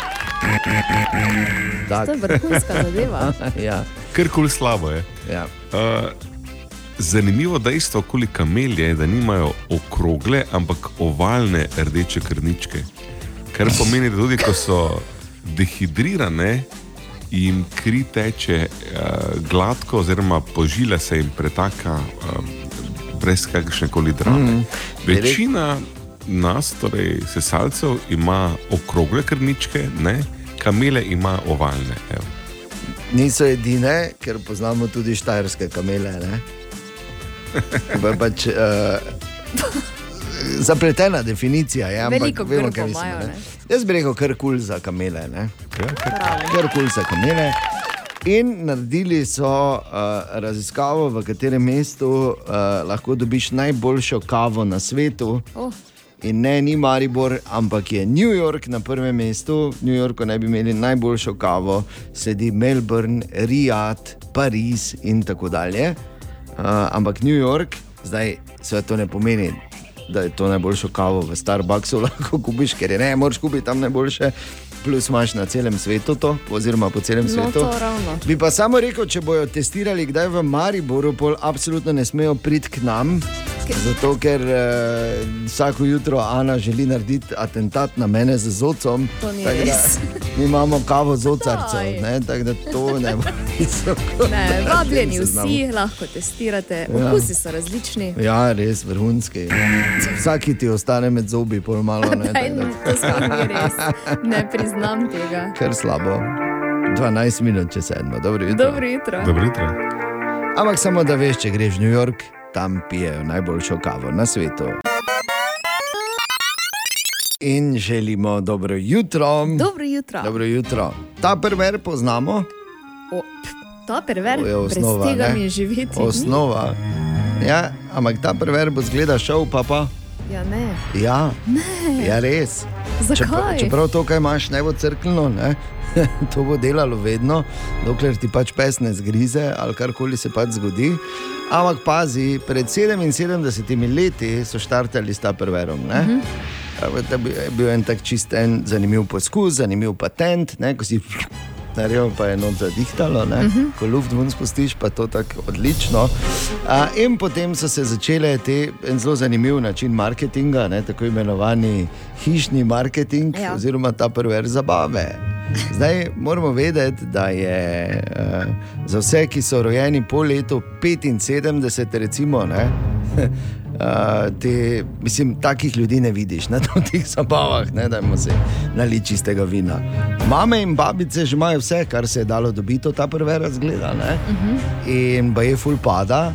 Tak. to je vrhunska zadeva. ja, Ker kul slabo je. ja. Uh, zanimivo dejstvo okoli kamelje je, da nimajo okrogle, ampak ovalne rdeče krničke. Kar pomeni, da tudi ko so dehidrirane, jim kri teče uh, gladko, oziroma požila se jim pretaka uh, brez kakršne koli drame. Mm, Večina nas, torej sesalcev, ima okrogle krničke, ne? kamele ima ovalne. Evo. Niso edine, ker poznamo tudi štajerske kamele. ne. Pač, uh, zapletena definicija je. ampak Veliko vemo, kaj mislimo. Jaz bi rekel, kar kul za kamele. Ne? Bravo. Kar kul za kamele. In naredili so uh, raziskavo, v katerem mestu uh, lahko dobiš najboljšo kavo na svetu. Oh, In ne, ni Maribor, ampak je New York na prvem mestu. V New Yorku naj bi imeli najboljšo kavo, sledi Melbourne, Riyadh, Pariz in tako dalje. Uh, ampak New York, zdaj se to ne pomeni, da je to najboljšo kavo v Starbucksu, lahko kupiš, ker je ne, moraš kupiti tam najboljše. Plus imaš na celem svetu to, oziroma po celem No, svetu. ravno. Bi pa samo rekel, če bojo testirali kdaj v Mariboru, pol absolutno ne smejo priti k nam. Zato, ker eh, vsako jutro Ana želi narediti atentat na mene z zocom. Da res. Mi imamo kavo z ne, tako da to ne bo visoko. ne, na vabljeni vsi, lahko testirate. Ja. Okusi so različni. Ja, res vrhunski. Vsaki ti ostane med zobi, pol malo ne. Daj, tako no, da- to sploh ni res. Ne priznam tega. Kar slabo. 12 minut čez sedmo, dobro jutro. Dobro jutro. Dobro jutro. Ampak samo da veš, če greš v New York, tam pijejo najboljšo kavo na svetu. In želimo dobro jutro. Dobro jutro. Dobro jutro. Ta prver poznamo, O, ta perver, To je osnova, brez tega ne? mi živeti. ni. osnova. Ja, ampak ta prver bo zgleda šel, pa pa. Ja, ne. Ja, ja res. Čeprav, čeprav to, kar imaš, ne bo crkljeno, ne? to bo delalo vedno, dokler ti pač pes ne zgrize ali karkoli se pač zgodi. Ampak pazi, pred 77 leti so štartali s ta prverom. Uh. -huh. To je bil en tak čist en zanimiv poskus, zanimiv patent, ne? ko si naredil, pa je noč zadihtalo, uh Mhm. -huh. ko luft ven spustiš, pa to tako odlično. A, in potem so se začele te en zelo zanimiv način marketinga, ne? tako imenovani hišni marketing, Ja. oziroma ta prver zabave. Zdaj moramo vedeti, da je uh, za vse, ki so rojeni po letu 75, recimo, ne, uh, te, mislim, takih ljudi ne vidiš na teh zabavah, ne, dajmo se naliti čistega vina. Mame in babice že imajo vse, kar se je dalo dobiti, ta prve razgleda. ne. In ba je ful pada.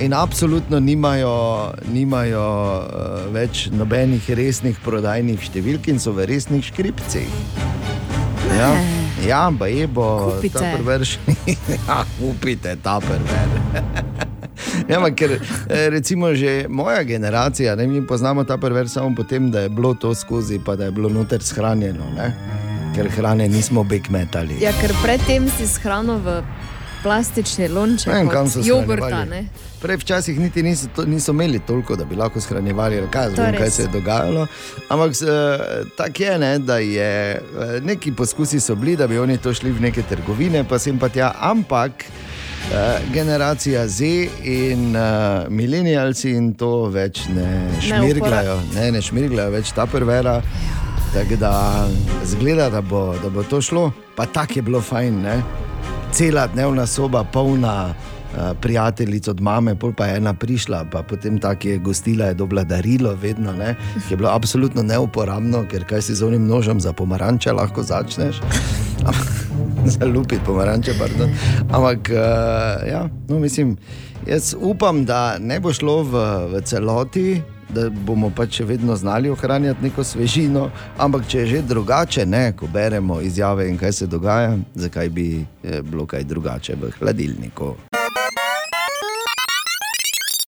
In absolutno nimajo, nimajo uh, več nobenih resnih prodajnih številk in so v resnih škripcih. Ja, ja pa je bo Kupite. ta prver. ja, kupite ta prver. Ja, ampak ker eh, recimo že moja generacija, ne, mi poznamo ta prver samo potem, da je bilo to skozi, pa da je bilo noter shranjeno, ne? ker hrane nismo bekmetali. Ja, ker predtem si shranil v plastični lonček, Ne vem, kam so jogurta. Prej včasih niti niso, to, niso imeli toliko, da bi lahko shranjevali, ali kaj, vem, kaj se je dogajalo. Ampak eh, tako je, ne, da je eh, neki poskusi so bili, da bi oni to šli v neke trgovine, pa sem pa tja. Ampak generacija Z in uh, milenijalci in to več ne šmirglajo, ne, ne šmirglajo več ta prvera. Tako da zgleda, da bo, da bo to šlo, pa tako je bilo fajn. Ne? Cela dnevna soba, polna uh, prijateljic od mame, pol pa je ena prišla, pa potem tako je gostila, je dobila darilo, vedno, ne? ki je bilo absolutno neuporabno, ker kaj si z onim nožem za pomaranče lahko začneš. za lupiti pomaranče, pardon. Ampak, uh, ja, no, mislim, jaz upam, da ne bo šlo v, v celoti. Da bomo pač še vedno znali ohranjati neko svežino, ampak če je že drugače, ne, ko beremo izjave in kaj se dogaja, zakaj bi eh, bilo kaj drugače v hladilniku.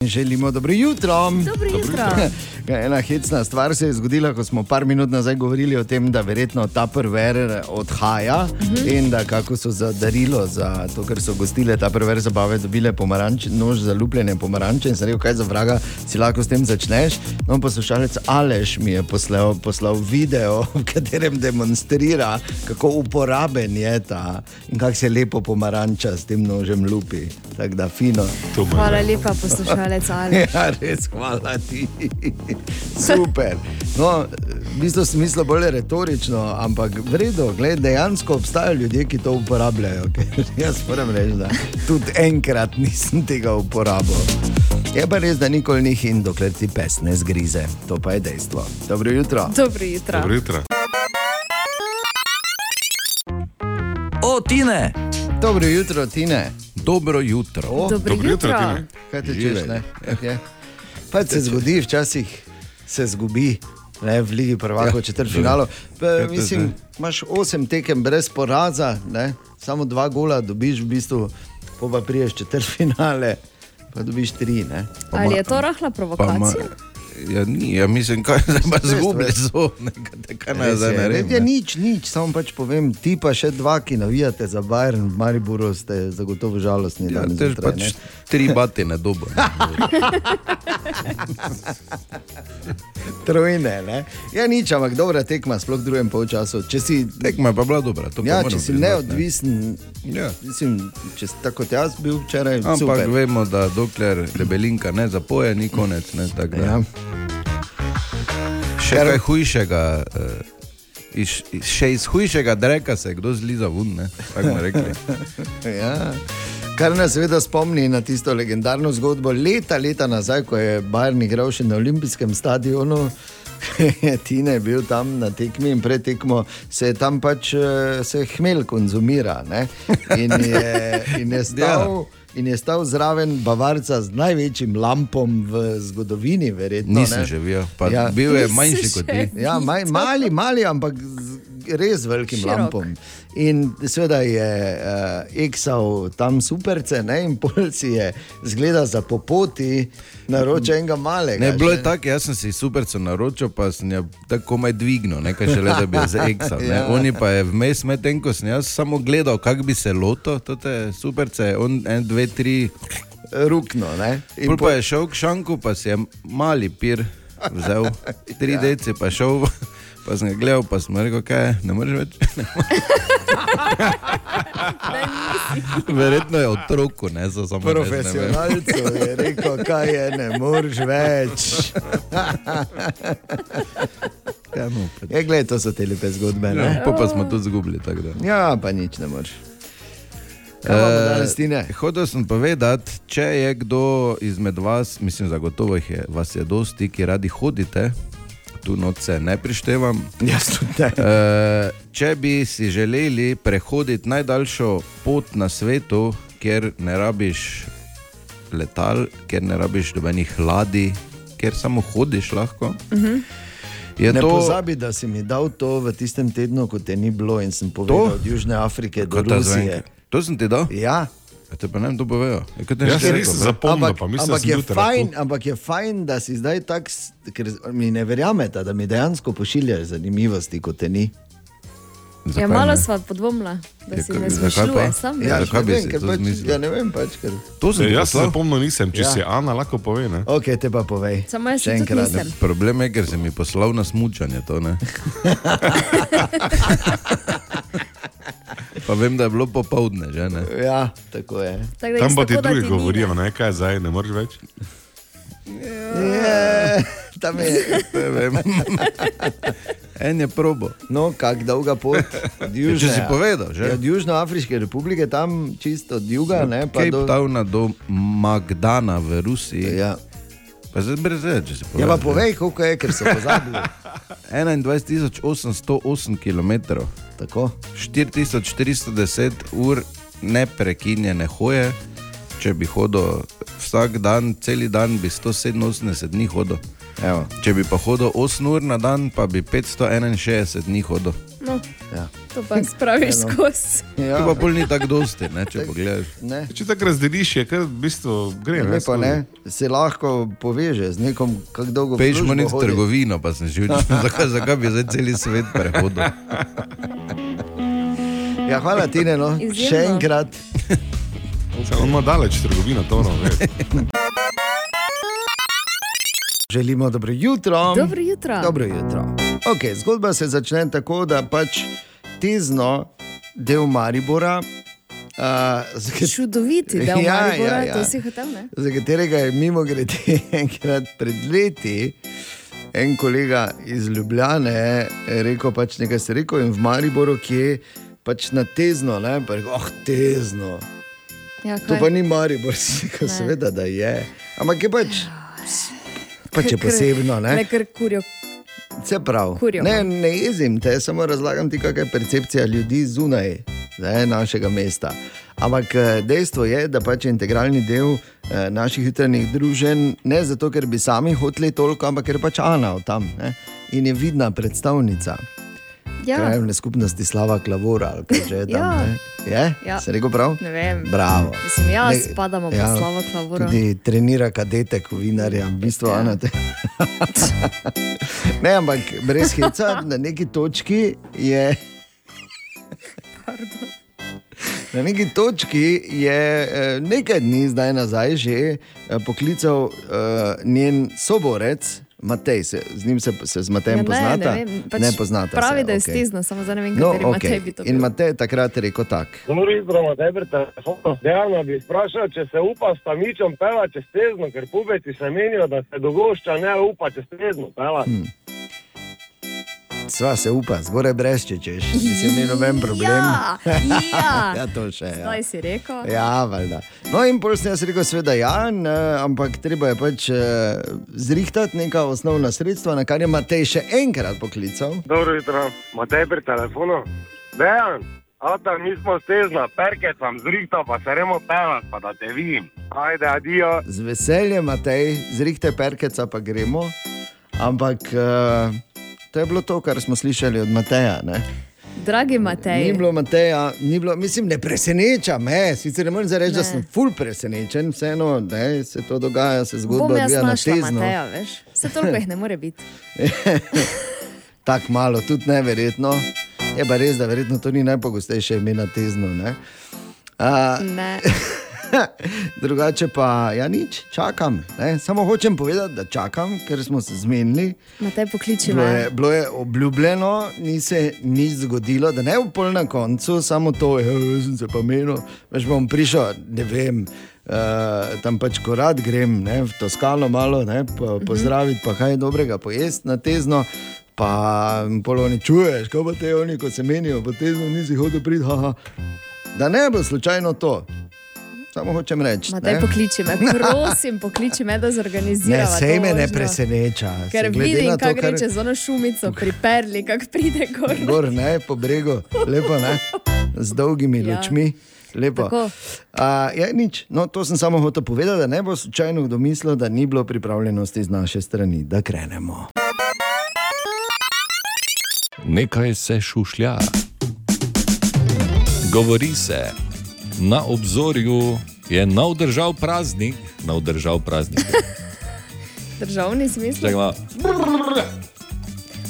Želimo dobro jutro. Dobro jutro. Ena hecna stvar se je zgodila, ko smo par minut nazaj govorili o tem, da verjetno ta prver odhaja uh Mhm. -huh. in da kako so za darilo, za to, ker so gostile ta prver zabave, dobile pomaranč, nož za lupljene pomaranče in sem rekel, kaj za vraga si lahko s tem začneš. No, poslušalec Aleš mi je poslal, poslal video, v katerem demonstrira, kako uporaben je ta in kako se lepo pomaranča s tem nožem lupi. Tako da fino. Hvala lepa, poslušalec Ali. Ja, res, hvala ti. Super. No, v bistvu sem mislil bolj retorično, ampak vredno, dejansko obstajajo ljudje, ki to uporabljajo. Jaz moram reči, da tudi enkrat nisem tega uporabil. Je pa res, da nikoli ni in dokler ti pes ne zgrize. To pa je dejstvo. Dobro jutro. Dobro jutro. Dobro jutro. O, Tine! Dobro jutro, Tine. Dobro jutro. O, Dobro Dobro jutro, jutro. Tine. kaj te Živeli. češ, ne? Je. Pa se zgodi, včasih se zgubi. Ne, v Ligi prvako, ja, četrt finalu. Kaj te Mislim, imaš osem tekem brez poraza, ne? samo dva gola dobiš, v bistvu, pa priješ četrt finale, pa dobiš tri. Ne? Ali je to rahla provokacija? Ja, ni, ja, mislim, kaj zdaj pa Res, zgubi res. so, nekaj kaj naj zdaj naredim. ne. nič, nič, samo pač povem, ti pa še dva, ki navijate za Bayern, v Mariboru ste zagotovo žalostni. Ja, tež zjutraj, pač ne. tri batine dobo. ne. Trojne, ne? Ja, nič, ampak dobra tekma, sploh v drugem polčasu. Če si, Tekma je pa bila dobra. to ja, če si priznati, ne. neodvisen, Ja. mislim, če si tako kot jaz bil včeraj, Ampak super. vemo, da dokler debelinka ne zapoje, ni konec. Ne, tako da. Ja. Še kaj hujšega. Uh, Iz, iz, še iz hujšega dreka se je kdo zliza ne? tako bomo rekli. Ja. Kar nas seveda spomni na tisto legendarno zgodbo leta, leta nazaj, ko je Bayern igral še na olimpijskem stadionu. Tina je bil tam na tekmi in pred tekmo se tam pač eh, se hmelj konzumira. ne. In je, in je stal. In je stal zraven Bavarca z največjim lampom v zgodovini, verjetno. Nisem ne. že pa Ja. ja. bil je manjši kot ti. Ja, maj, mali, mali, ampak z res velikim Širok. lampom. In seveda je uh, eksal tam superce, ne? in pol si je zgleda za popoti naročil enega malega. Ne, bilo je tako, jaz sem si super so naročil, pa sem jo tako komaj dvignil, nekaj še le da bi jo zeksal. Ja. ja. Oni pa je vmes, medtem ko sem jaz samo gledal, kako bi se loto, te superce, on en, dve, tri. Rukno. Ne? In Pol pa je šel k šanku, pa si je mali pir vzel, tri deci pa šel. Pa sem ga gledal, pa sem rekel, kaj je, ne moreš več. Verjetno je otroku, ne so samo vem. Profesionalcu je rekel, kaj je, ne moreš več. Ja, no, pa, Je, gled, to so te lepe zgodbe. Ne? ja, pa, pa smo tudi zgubili. Ja, pa nič ne moreš. Eh, Tine? Hotel sem povedati, če je kdo izmed vas, mislim, zagotovo jih je, vas je dosti, ki radi hodite, tu noče ne prištevam. Jaz tudi ne. Eh, če bi si želeli prehoditi najdaljšo pot na svetu, kjer ne rabiš letal, kjer ne rabiš nobenih ladij, kjer samo hodiš lahko. Uh -huh. Je Ne to pozabi, da si mi dal to v tistem tednu, ko te ni bilo in sem povedal To? od Južne Afrike do Kot Rusije. To sem ti dal? Ja, Ja, te pa ne vem. Je, kot da Jaz nisem zapomnil, ampak, pa mislim, da ampak, sem je fajn, ampak je fajn, da si zdaj tak, ker mi ne verjamete, da mi dejansko pošiljaš zanimivosti, kot te ni. Ja, Zakaj malo ne? sva podvomila, da Ja, si kaj- ne zmišljuje sam. Ja, zakaj ne bi vem, si ker to pač, zmislil? ja, ne vem pač, ker... To sem ti Jaz se zapomnil nisem, če Ja. si Ana lahko pove. Ne? Ok, te pa povej. Samo jaz se enkrat. nisem. Problem je, ker si mi poslal na smučanje. To, ne? Pa vem, da je bilo popovdne, že ne. Ja, tako je. Tako da Tam pa ti drugi govorijo, ne. ne kaj zdaj, ne moreš več. Je, tam je. Ne vem. En je probo. No, kako dolga pot od Južne, Če si povedal, že. Ja, od Južnoafriške republike, tam čisto od juga, ne pa Cape do. Towna do Magdana v Rusiji. Ja. Pa zdaj brez reči, če si ja, pa povedal. povej, koliko je, ker so pozabili. 21.808 km, Tako. 4410 ur neprekinjene hoje. Če bi hodil vsak dan, cel dan, bi 187 dni hodil. Evo. Če bi pa hodil 8 ur na dan, pa bi 561 dni hodil. No, Ja. to pa spraviš skozi. Ja. To pa pol ni tako dosti, ne, če pogledaš. Ne. Če tako razdeliš, je kar v bistvu gre. Ne, pa ne, se lahko poveže z nekom, kako dolgo Pejš mu nek trgovino, pa sem že videl, zakaj, zakaj bi zdaj cel svet prehodil. Ja, hvala ti, no. Izjemno. še enkrat. On ima daleč trgovino, to no, veš. Želimo dobro jutro. Dobro jutro. Dobro jutro. Okay, zgodba se začne tako, da pač tezno del Maribora. Uh, Čudoviti, da Ja, ja, ja, ja, ja. to si hotel, ne? za katerega je mimo grede enkrat pred leti en kolega iz Ljubljane rekel, pač nekaj se rekel in v Mariboru, ki je pač na tezno, ne, pa je rekel, oh, tezno. Ja, To kaj? pa ni Maribor, si rekel, seveda, da je. Ampak je pač, pač je posebno, ne. Ne, ker kurijo. Vse prav. Kurjo. Ne, ne jezim te, samo razlagam ti, kakšna je percepcija ljudi zunaj ne, našega mesta. Ampak eh, dejstvo je, da pač je integralni del eh, naših jutranjih družen, ne zato, ker bi sami hoteli toliko, ampak ker pač Ana od tam ne, in je vidna predstavnica Ja, krajevne skupnosti Slava Klavora. ali kaj že tam. Ja. ne. Je? Ja. Se rekel prav? ne vem. Bravo. Mislim, ja, Ne- spadamo pa ja, slavo klavoro. Tudi trenira kadete, kovinarja, v bistvu Ja. Ana. Ne, ampak brez heca, na neki točki je. Na neki točki je eh, nekaj dni zdaj nazaj že eh, poklical eh, njen soborec. Matej, se, z njim se, se z Matejem Ja, ne, poznata? ne, vem, pač ne poznata. Pravi, se, da je okej. stezno, samo zdaj ne vem, No, kateri okay. Matej okay. bi to In bil. Matej je takrat rekel tako. Dobro jutro, Matej, telefon. Dejano bi vprašal, če se upa s tamičem pela čez tezno, ker pubeci se menijo, da se dogošča ne upa čez tezno pela. Hm. Sva se upa, zgoraj brez če češ, mislim, ni noben problem. Ja, ja. ja to še je. Ja. Zdaj si rekel. Ja, valjda. No, in pol sem jaz rekel, seveda, ja, ne, ampak treba je pač eh, zrihtati neka osnovna sredstva, na kar je Matej še enkrat poklical. Dobro jutro, Matej pri telefonu. Dejan, Ata, mi smo stezna, perke sem zrihtal, pa se remo pelat, pa da te vidim. Ajde, adijo. Z veseljem, Matej, zrihte perkeca pa gremo. Ampak uh, to je bilo to, kar smo slišali od Mateja. Ne? Dragi Matej, Ni bilo Mateja, ni bilo, mislim, ne preseneča me. Sicer ne morem reči, da sem ful presenečen, vseeno ne, se to dogaja, se zgodba bom odvija na tezno. Mateja, veš? Vse toliko jih ne more biti. Tako malo, tudi neverjetno. Je pa res, da verjetno to ni najpogostejše ime na tezno. Ne? A, Ne. drugače pa, ja, nič, čakam. Ne? Samo hočem povedati, da čakam, ker smo se zmenili. Matej pokliči Bilo je, bilo je obljubljeno, ni se nič zgodilo, da ne v pol na koncu, samo to, ja, jaz sem se pa menil, veš bom prišel, ne vem. Uh, tam pač korat grem, ne, v Toskano malo, ne, po, pozdraviti, pa kaj dobrega pojesti na tezno. Pa polo ne čuješ, pa te oni, ko se menijo, po tezno nisi hodil priti, haha. Da ne bo slučajno to. Samo hočem reči. Matej ne. pokliči me, prosim, pokliči me, da Ne, zorganiziramo. sej me ne preseneča. Ker vidim, na to, kako kar- čez ono šumico, priperli, kako pride gor. gor, ne, po bregu, lepo, ne, z dolgimi Ja. lučmi. Lepo. Tako. A, ja, nič. No, to sem samo hotel povedati, da ne bo slučajno kdo mislil, da ni bilo pripravljenosti z naše strani, da krenemo. Nekaj se šušlja. Govori se, na obzorju je nov držav praznik, nov držav praznik. Državni smisel. Malo.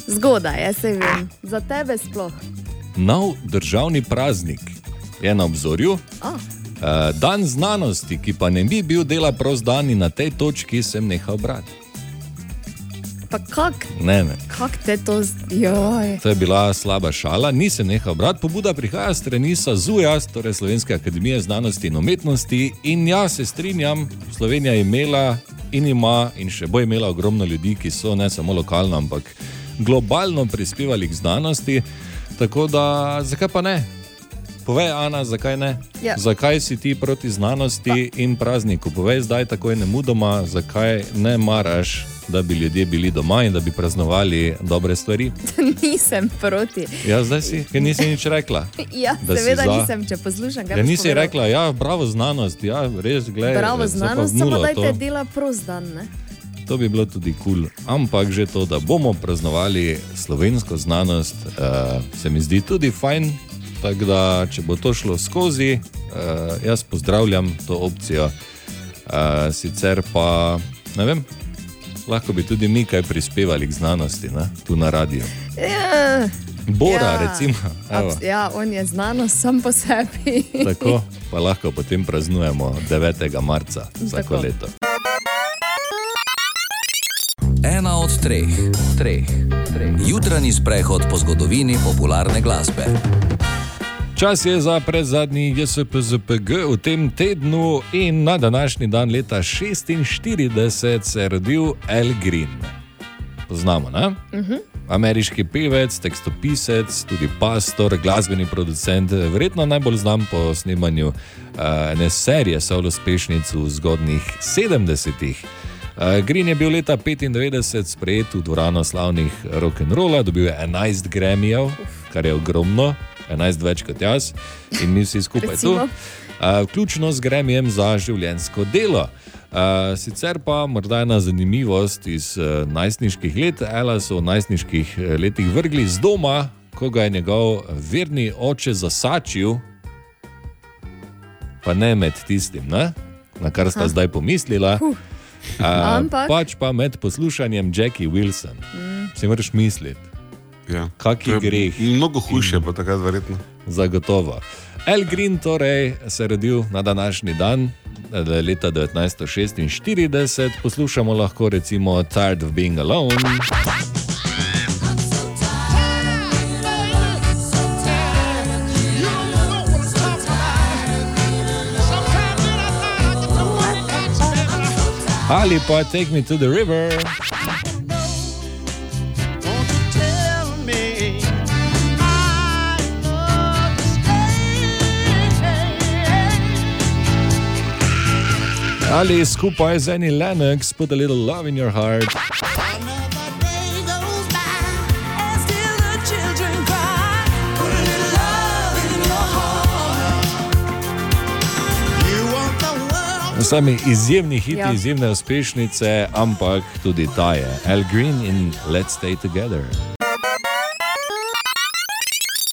Zgodaj, jaz se vem. Za tebe sploh. Nov državni praznik je na obzorju. Oh, Dan znanosti, ki pa ne bi bil dela prost dan in na tej točki sem nehal brati. Pa kak, Ne, ne. kak te to zdaj? To je bila slaba šala, nisem nehal brati. Pobuda prihaja strani SAZUJA, torej Slovenske akademije znanosti in umetnosti. In jaz se strinjam, Slovenija je imela in ima in še bo imela ogromno ljudi, ki so ne samo lokalno, ampak globalno prispevali k znanosti. Tako da, zakaj pa ne? Povej, Ana, zakaj ne? Ja. Zakaj si ti proti znanosti in prazniku? Povej zdaj, takoj ne mudoma, zakaj ne maraš, da bi ljudje bili doma in da bi praznovali dobre stvari. nisem proti. Ja, zdaj si, ker nisi nič rekla. Ja, Da seveda za. nisem, če poslušam. kaj Ja, boš nisi povedal. rekla, ja, bravo znanost, ja, res, gledaj. Bravo, pa znanost, samo dajte to. dela prost dan. Ne? To bi bilo tudi kul. Cool. Ampak že to, da bomo praznovali slovensko znanost, uh, se mi zdi tudi fajn. Tako da, če bo to šlo skozi, uh, jaz pozdravljam to opcijo. Uh, sicer pa, ne vem, lahko bi tudi mi kaj prispevali k znanosti, ne? tu na radiju. Ja, Bora, Ja. recimo. evo. abs- ja, on je znanost sam po sebi. Tako pa lahko potem praznujemo 9. marca vsako Tako. leto. Ena od treh, treh, treh. Jutranji sprehod po zgodovini popularne glasbe. Čas je za predzadnji JSPZPG v tem tednu in na današnji dan leta 46 se je rodil Al Green. Poznamo, ne? Uh -huh. Ameriški pevec, tekstopisec, tudi pastor, glasbeni producent, verjetno najbolj znan po snemanju uh, ene serije solo uspešnic v zgodnih 70-ih. Uh, Green je bil leta 95 sprejet v dvorano slavnih rock'n'rolla, dobil je 11 Grammyjev, kar je ogromno, 11 več kot jaz in mi vsi skupaj tu. Recimo. Uh, vključno z gremijem za življenjsko delo. Uh, sicer pa morda ena zanimivost iz uh, najstniških let. Ela so v najstniških eh, letih vrgli z doma, ko ga je njegov verni oče zasačil, pa ne med tistim, ne? na kar sta zdaj pomislila. Huh. Uh, Ampak- pač pa med poslušanjem Jackie Wilson. Mm. Si moraš misliti, Ja. Kaki To je greh. Mnogo hujše, pa takrat verjetno. zagotovo. El Green torej se je rodil na današnji dan, leta 1946, poslušamo lahko recimo Tired of Being Alone. Ali pa Take Me to the River. Ali skupaj z Annie Lennox, Put a Little Love in Your Heart. Sami izjemni hiti, Ja. izjemne uspešnice, ampak tudi ta je. Al Green in Let's Stay Together.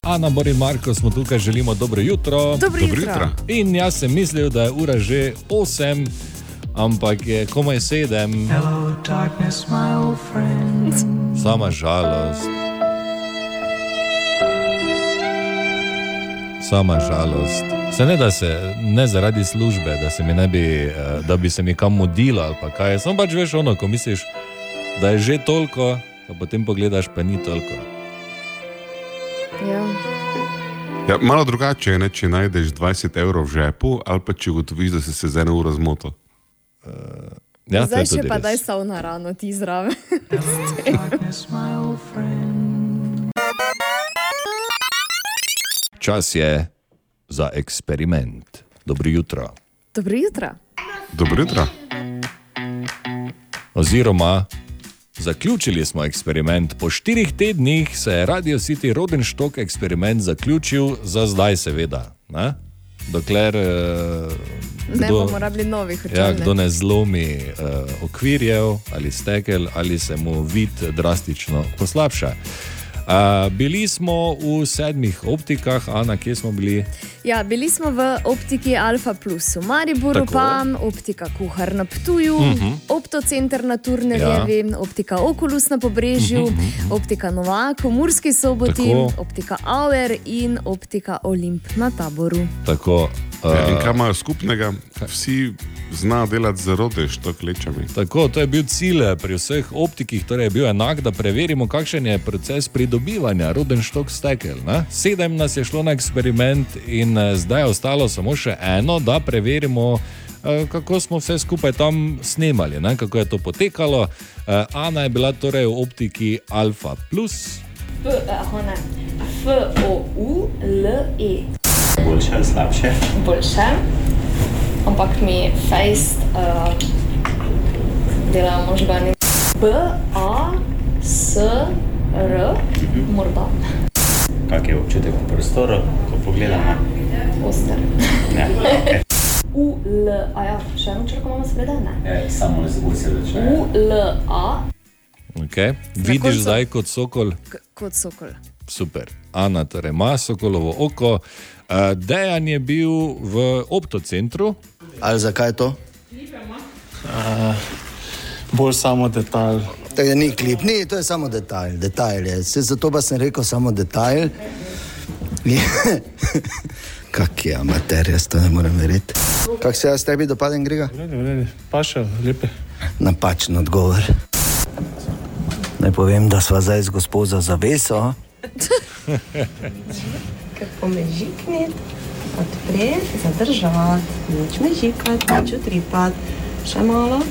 Ana, Bor in Marko smo tukaj, želimo dobro jutro. Dobro Dobro jutro. jutro. In jaz sem mislil, da je ura že 8, ampak je komaj 7. Sama žalost. Sama žalost. Se ne da se, ne zaradi službe, da, se mi ne bi, eh, da bi se mi kam mudilo ali pa kaj. Samo pač veš ono, ko misliš, da je že toliko, pa potem pogledaš, pa ni toliko. Ja. Ja, malo drugače je, ne, če najdeš 20 evrov v žepu, ali pa če ugotoviš, da si se z eno uro zmotil. Ja, to Zdaj še pa res. daj savna rano ti zraven. Čas je za eksperiment. Dobro jutro. Dobro jutro. Dobro jutro. Oziroma, zaključili smo eksperiment. Po štirih tednih se je Radio City Rodenštok eksperiment zaključil, za zdaj seveda. Ne? Dokler uh, Ne bomo rabili novih ja, očal. kdo ne zlomi uh, okvirjev ali stekel, ali se mu vid drastično poslabša. Uh, bili smo v sedmih optikah, Ana, kje smo bili? Ja, bili smo v optiki Alfa Plus v Mariboru, Tako. pa optika Kuhar na Ptuju, uh -huh. optocenter na Turnerjevi, ja. optika Oculus na Pobrežju, uh -huh. optika Novak v Murski soboti, Tako. optika Auer in optika Olimp na Taboru. Tako, Ja, in uh, kaj imajo skupnega? Vsi zna delati z rodešto klečami. Tako, to je bil cilj eh, pri vseh optikih, torej je bil enak, da preverimo, kakšen je proces pridobivanja rodenštok stekel. Ne? Sedem nas je šlo na eksperiment in eh, zdaj je ostalo samo še eno, da preverimo, eh, kako smo vse skupaj tam snemali, ne? kako je to potekalo. Eh, Ana je bila torej v optiki Alfa Plus. F, ne. F, O, U, L, E. Boljše ali slabše? Boljše, ampak mi fejst uh, delajo možgani. B, A, S, R, morda. Kak je občutek v prostoru, ko pogledamo? Oster. Ne, okay. U, L, A, ja, še eno črko imamo seveda, ne. e, samo z U se začne. U, L, A, Okay. Vidiš zdaj kot sokol, K kot sokol. Super. Ana torej ima sokolovo oko. Uh, Dejan je bil v optocentru, Ali zakaj to? bolj samo detalj. To je ni klip, ni, to je samo detajl. detajl je. Se, zato pa sem rekel samo detajl. Kak je amater, jaz to ne morem verjeti. Kak se jaz tebi dopadem, Grega? Vredi, vredi, pa še lepe. Napačen odgovor. Naj povem, da sva zdaj z gospod za zaveso. Pomežikniti, odpreti, zadržati, nič mežikati, nič utripati. Še malo.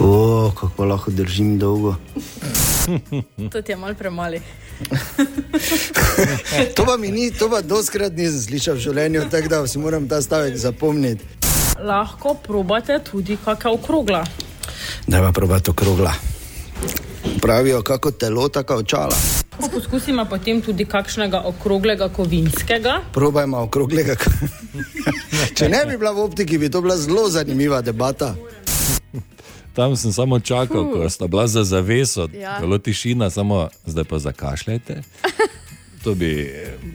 O, kako lahko držim dolgo. To ti je mal premali. To pa mi ni, to pa doskrat nisem slišal v življenju, tako da si moram ta stavek zapomniti. Lahko probate tudi kakšna okrogla. Da pa probati okrogla. Pravijo, kako telo, tako očala. Poskusimo potem tudi kakšnega okroglega kovinskega. Probajmo okroglega. Če ne bi bila v optiki, bi to bila zelo zanimiva debata. tam sem samo čakal, ko sta bila za zaveso, Ja. zelo tišina, samo zdaj pa zakašljajte. To bi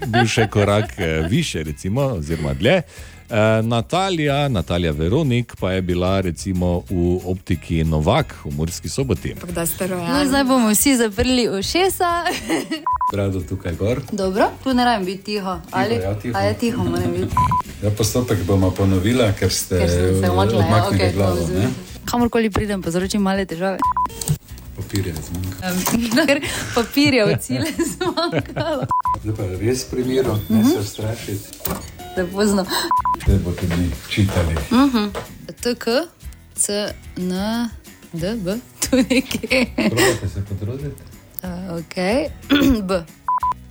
bil še korak eh, više, recimo, oziroma dlje. Eh, Natalija, Natalija Veronik pa je bila recimo v optiki Novak v Murski soboti. No, zdaj bomo vsi zaprli ušesa. Rado tukaj gor. Dobro, tu ne rabim biti tiho. Ali, ja, tiho. A je tiho, moram biti. Ja, postopek bomo ponovila, ker ste Ker se umaknila, ja, odmaknili okej, glavo. Kamorkoli pridem, povzročim male težave. Papirje zmanjka. Um, ker papirje v cilje zmanjkalo. Zdaj pa res primeru, ne se strašiti. Da pozno. Zdaj boste mi čitali. Uh -huh. TK, C, N, D, B, tu nekje. Probajte se potruditi. Uh, ok, B.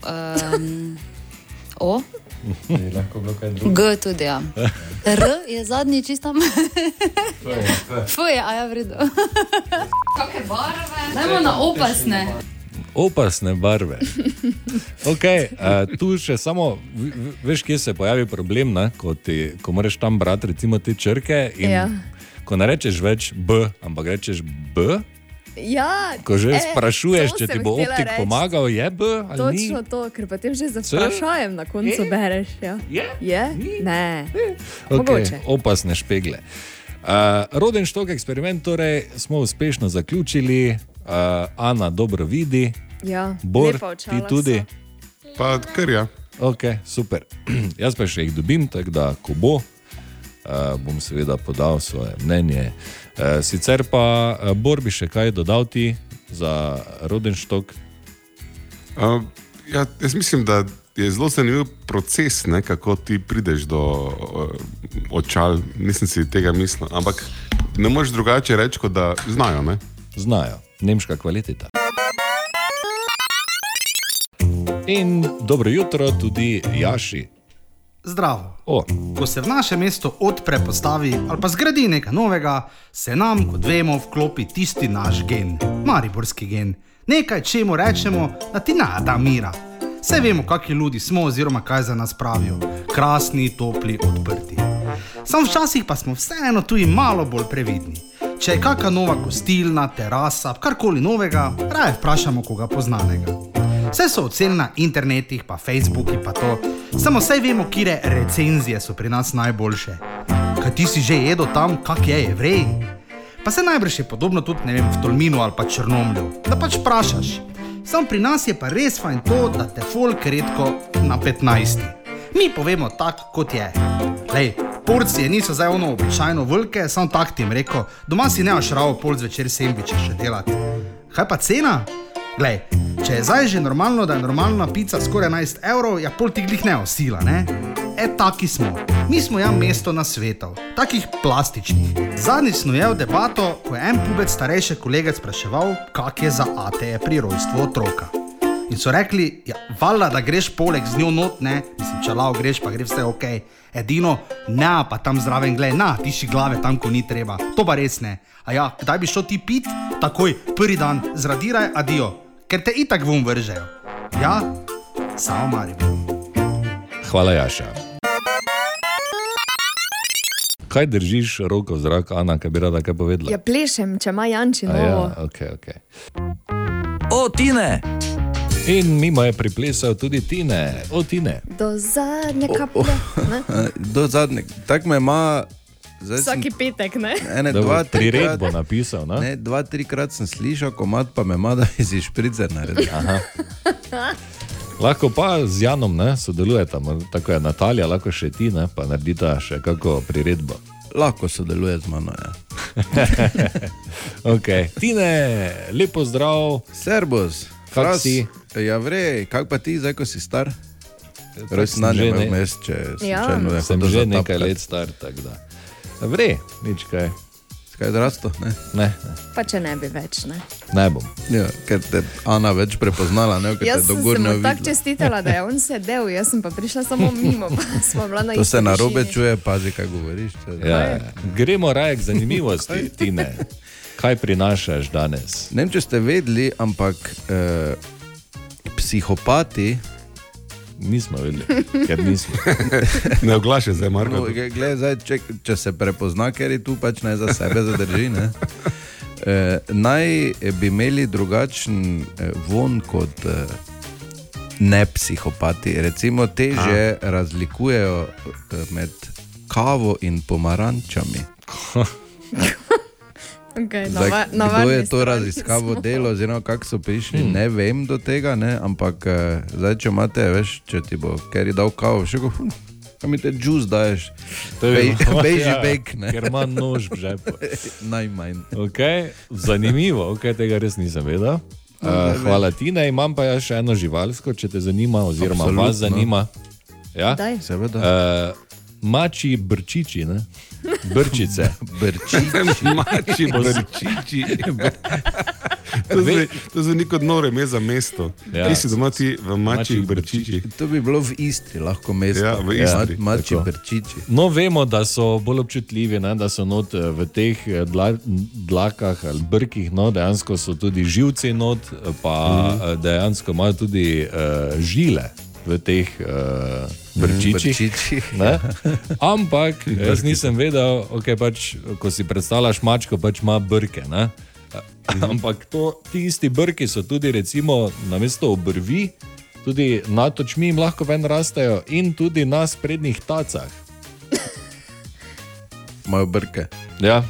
Um, o, Je lahko bilo kaj drugega. G tudi, ja. R je zadnji čistam. To je, to je. Fuj, a ja, vredo. Kakšne barve? Dajmo na opasne. Opasne barve. Okay, uh, tu še samo, veš, kje se pojavi problem, ne? ko, ti, ko moraš tam brati recimo te črke. In, Ja. Ko ne rečeš več B, ampak rečeš B, Ja, ko že e, sprašuješ, če ti bo optik reči. pomagal, je B Točno ni. to, ker potem že za vprašajem na koncu Je? bereš. Ja. Je? Je? Ne. Okay, Mogoče. opasne špegle. Uh, Rodenštok eksperiment torej smo uspešno zaključili, uh, Ana dobro vidi, Ja, Bor, ti tudi. so. Pa kar ja. Ok, super. Jaz pa še jih dobim, tako da, ko bo, uh, bom seveda podal svoje mnenje. Uh, sicer pa, uh, Bor bi še kaj dodal ti za Rodenštok? Uh, ja, jaz mislim, da je zelo zanimiv proces, ne, kako ti prideš do uh, očal. Nisem si tega mislil, ampak ne moreš drugače reči, kot da znajo. Ne? Znajo, nemška kvaliteta. In dobro jutro tudi Jaši. Zdravo. O. Ko se v naše mesto odpre, postavi ali pa zgradi nekaj novega, se nam, kot vemo, vklopi tisti naš gen, mariborski gen. Nekaj, čemu rečemo, da ti nada mira. Vse vemo, kakšni ljudi smo, oziroma kaj za nas pravijo. Krasni, topli, odprti. Sam včasih pa smo vseeno tudi malo bolj previdni. Če je kakšna nova gostilna, terasa, karkoli novega, raje vprašamo koga poznanega. Vse so ocene na internetih, pa Facebooki, pa to. Samo vse vemo, kire recenzije so pri nas najboljše. Kaj ti si že jedel tam, kak je evrej? Pa se najbrž je podobno tudi ne vem, v Tolminu ali pa Črnomlju, da pač vprašaš. Sam pri nas je pa res fajn to, da te folk redko na 15. Mi povemo tako, kot je. Lej, Porcije niso zdaj ono običajno velike, samo tak ti jim rekel, doma si ne boš ravo pol zvečer sendviče še delati. Kaj pa cena? Glej, če je zdaj že normalno, da je normalna pica skoraj 11 evrov, ja pol ti glih ne osila, ne? E, taki smo. Mi smo ja mesto na svetu, takih plastičnih. Zadnjič smo jel debato, ko je en pubec starejši kolega spraševal, kak je za ATE pri rojstvu otroka. In so rekli, ja, valjda, da greš poleg z njo not, ne, mislim, če lao greš, pa gre vse ok. Edino, ne, pa tam zraven gled, na, tiši glave tam, ko ni treba. To pa res ne. A ja, kdaj bi šel ti pit? Takoj, prvi dan, zradiraj, adijo, ker te itak vum vržejo. Ja, samo marimo. Hvala, Jaša. Kaj držiš roko v zrak, Ana, kaj bi rada kaj povedala? Ja, plešem, če ima Janči A novo. ja, okay, okay. O, Tine! In mimo je priplesal tudi Tine, o Tine. Do zadnje kaplje. ne? Do zadnjega, tako me ima. Zdaj sem- Vsaki petek, ne? Ene, Da bo dva, prired trikrat- bo napisal, ne? Ne, dva, trikrat sem slišal, komat pa me ima, da bi si špricer naredil. Aha. Lahko pa z Janom ne, sodelujeta, mo- tako je Natalija, lahko še ti, ne, pa naredita še kako priredbo. Lahko sodeluje z mano. Ja. okay. Tine, lepo zdrav. Servus, Kak si? Ja, vrej, kak pa ti, zdaj ko si star? Res sem na že njem ne- vmes, če Ja. Sem že nekaj let star, tako da. Vre, nič kaj. Kaj odrasto? Ne? Ne, ne, Pa če ne bi več, ne? ne bom. Ja, ker te Ana več prepoznala, ne, ker Jaz te sem se dogorno mu tako čestitala, da je on sedel, jaz sem pa prišla samo mimo, pa smo bila na To se na robe čuje, pazi, kaj govoriš. če- Ja, ja. Gremo raje k zanimivosti, Tine. Kaj prinašaš danes? Ne vem, če ste vedeli, ampak eh, psihopati. Nismo vedeli, ker nismo. Ne oglašaj zdaj, Marko. No, gled, zdaj, če, če se prepozna, ker je tu pač naj za sebe zadrži. Ne? E, naj bi imeli drugačen e, von kot e, ne psihopati. Recimo, teže razlikujejo e, med kavo in pomarančami. Okay, Zdaj, nava, kdo navadni je to raziskavo smo. delo, oziroma kako so prišli, hmm. ne vem do tega, ne? ampak eh, zdaj, če imate, veš, če ti bo Kerry dal kavo, še ko, hm, kam mi te juice daješ, je bilo- beži ja, bek. ne. Ker ima nož v žepu. Najmanj. Okay. Zanimivo, okay, tega res nisem vedel. Uh, hvala Tina, imam pa jaz še eno živalsko, če te zanima, oziroma Absolutno. vas zanima. Ja? Daj. Seveda. Uh, mači brčiči, ne? brčice. brčiči. Mači, brčiči. To zveni- To zveni kot nore ime za mesto. Ja. Ja. Ti si doma ti v mačjih brčičih. To bi bilo v Istri, lahko mesto. Ja, v Istri. Ma- Mači Tako. brčiči. No, vemo, da so bolj občutljivi, ne, da so not eh, v teh eh, dla, dlakah ali brkih, no, dejansko so tudi živci not, eh, pa mm. dejansko imajo tudi uh, žile v teh uh, brčičih. brčičih, ne. Ampak jaz nisem vedel, okay, pač, ko si predstavljaš mačko, pač ima brke. Ne. Ampak to, ti isti brki so tudi, recimo, na mesto obrvi, tudi nad očmi jim lahko ven rastejo in tudi na sprednjih tacah. Imajo brke. Ja.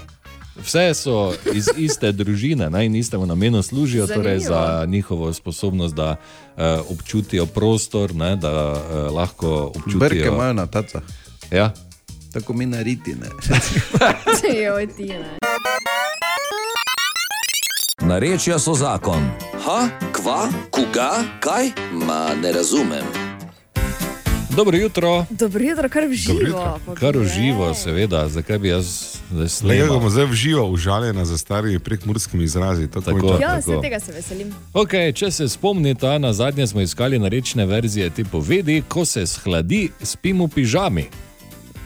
Vse so iz iste družine ne, in istemu namenu služijo, torej Zanimivo. za njihovo sposobnost, da uh, občutijo prostor, ne, da uh, lahko občutijo. Brke imajo na tacah. Ja. Tako mi nariti. Ne? Joj, ti ne. Narečja so zakon. Ha, kva, koga, kaj? Ma ne razumem. Dobro jutro. Dobro jutro, kar v živo. Kar v živo, seveda, zakaj bi jaz zdaj Nekaj slemal? bomo zdaj v živo užaljeni za starimi prekmurskimi izrazi. To Tako. tako. Ja, Tako. vse tega se veselim. Okay, če se spomnite, na zadnje smo iskali narečne verzije te povedi, ko se shladi, spim v pižami.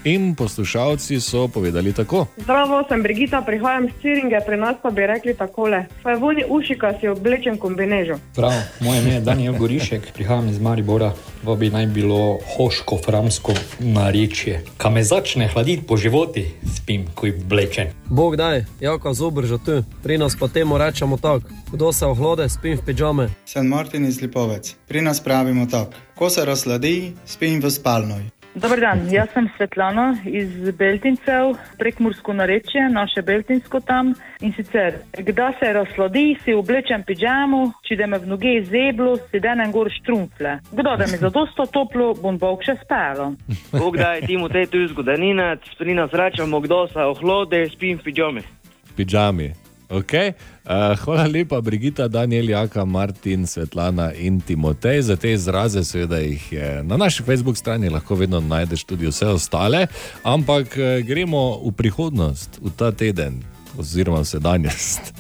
In poslušalci so povedali tako. Zdravo, sem Brigita, prihajam iz Ciringe, pri nas pa bi rekli takole: Fajvoni uši, ko si oblečen kombinežo. Prav, moje ime je Daniel Gorišek, prihajam iz Maribora, pa bi naj bilo hoško-framsko narečje. Kaj me začne hladiti po životi, spim, ko je oblečen. Bog daj, jako zobr že tu, pri nas pa temu rečemo tako. Kdo se ohlode, spim v pižame. Sem Martin iz Lipovec. Pri nas pravimo tako: ko se razladi, spim v spalnoj. Dobar dan, jaz sem Svetlana iz Beltincev, prekmursko narečje, naše Beltinsko tam. In sicer, kdaj se razsladi, si oblečem pižamo, če da me v noge zeblo, si denem gor štrumfle. Kdaj da mi zadosto toplo, bom bog še spelo. Bog da je Timo te tu zgodaninac, pri nas rečemo, kdo se ohlode, spim v pižami. v pižami. Okay. Uh, hvala lepa, Brigita, Daniel, Jaka, Martin, Svetlana in Timotej. Za te izraze, seveda, jih je na naši Facebook strani lahko vedno najdeš tudi vse ostale, ampak eh, gremo v prihodnost, v ta teden, oziroma v sedanjost.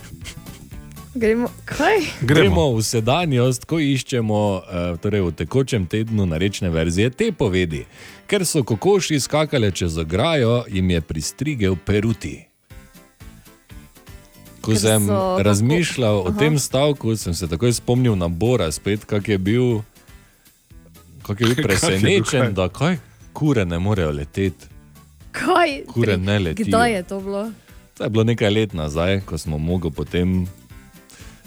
Gremo, kaj? Gremo v sedanjost, ko iščemo eh, torej v tekočem tednu narečne verzije te povedi. Ker so kokoši skakale čez ograjo, jim je pristrigel peruti. Ko Ker sem so kako- razmišljal o Aha. tem stavku, sem se takoj spomnil na Bora, spet, kak je bil, kak je bil Kak je bil presenečen, kaj? da kaj, kure ne morejo leteti. Kaj? Kure ne letijo. Kdaj je to bilo? To je bilo nekaj let nazaj, ko smo mogli potem.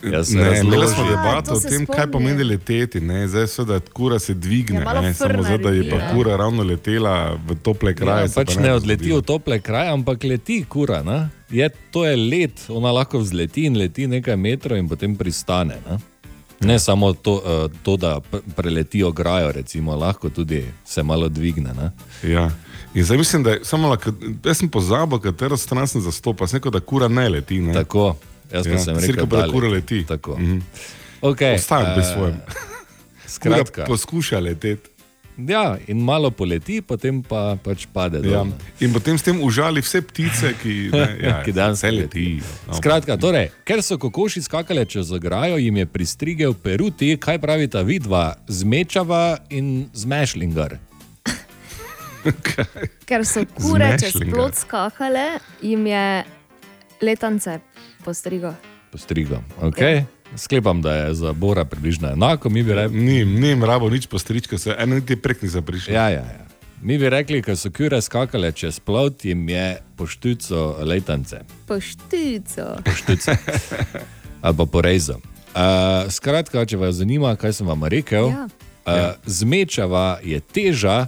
Jaz Ne, imeli smo debato to o tem, kaj pomeni leteti. Ne? Zdaj se da kura se dvigne, Ja, ne? samo zato, da je pa ne. kura ravno letela v tople kraje. Ja, pač pa ne bo odleti v tople kraje, ampak leti kura. Ne? Je, to je let, ona lahko vzleti in leti nekaj metrov in potem pristane. Ne, ne samo to, eh, to, da preleti ograjo, recimo, lahko tudi se malo dvigne. Ne? Ja. In zdaj mislim, da je samo jaz sem pozabil, katero stran sem zastopal, sem rekel, da kura ne leti. Ne? Tako, jaz pa ja, sem rekel, da da kura leti. leti. Tako. Mhm. Okay, Ostajam pri eh, svojem. Skratka, poskuša leteti. ja, in malo poleti, potem pa pač pade. Ja. dol, ne. In potem s tem užali vse ptice, ki, ne, ja, Ki danes vse leti. No. Skratka, torej, ker so kokoši skakali čez ograjo, jim je pristrigel peruti, kaj pravita vidva, zmečava in zmešlingar. Ker so kure čez plot skakale, jim je letance postrigo. Postrigo. Okay. Sklepam, da je za Bora približno enako, mi bi rekli. Ni, ni jim rabo nič postrička, se eno niti prek ni zaprišel. Ja, ja, ja. Mi bi rekli, ker so kure skakale čez plot, jim je poštuco letance. Poštico. Poštuco. Ali pa porezo. Uh, skratka, če vas zanima, kaj sem vam rekel, Ja. uh, zmečava je teža,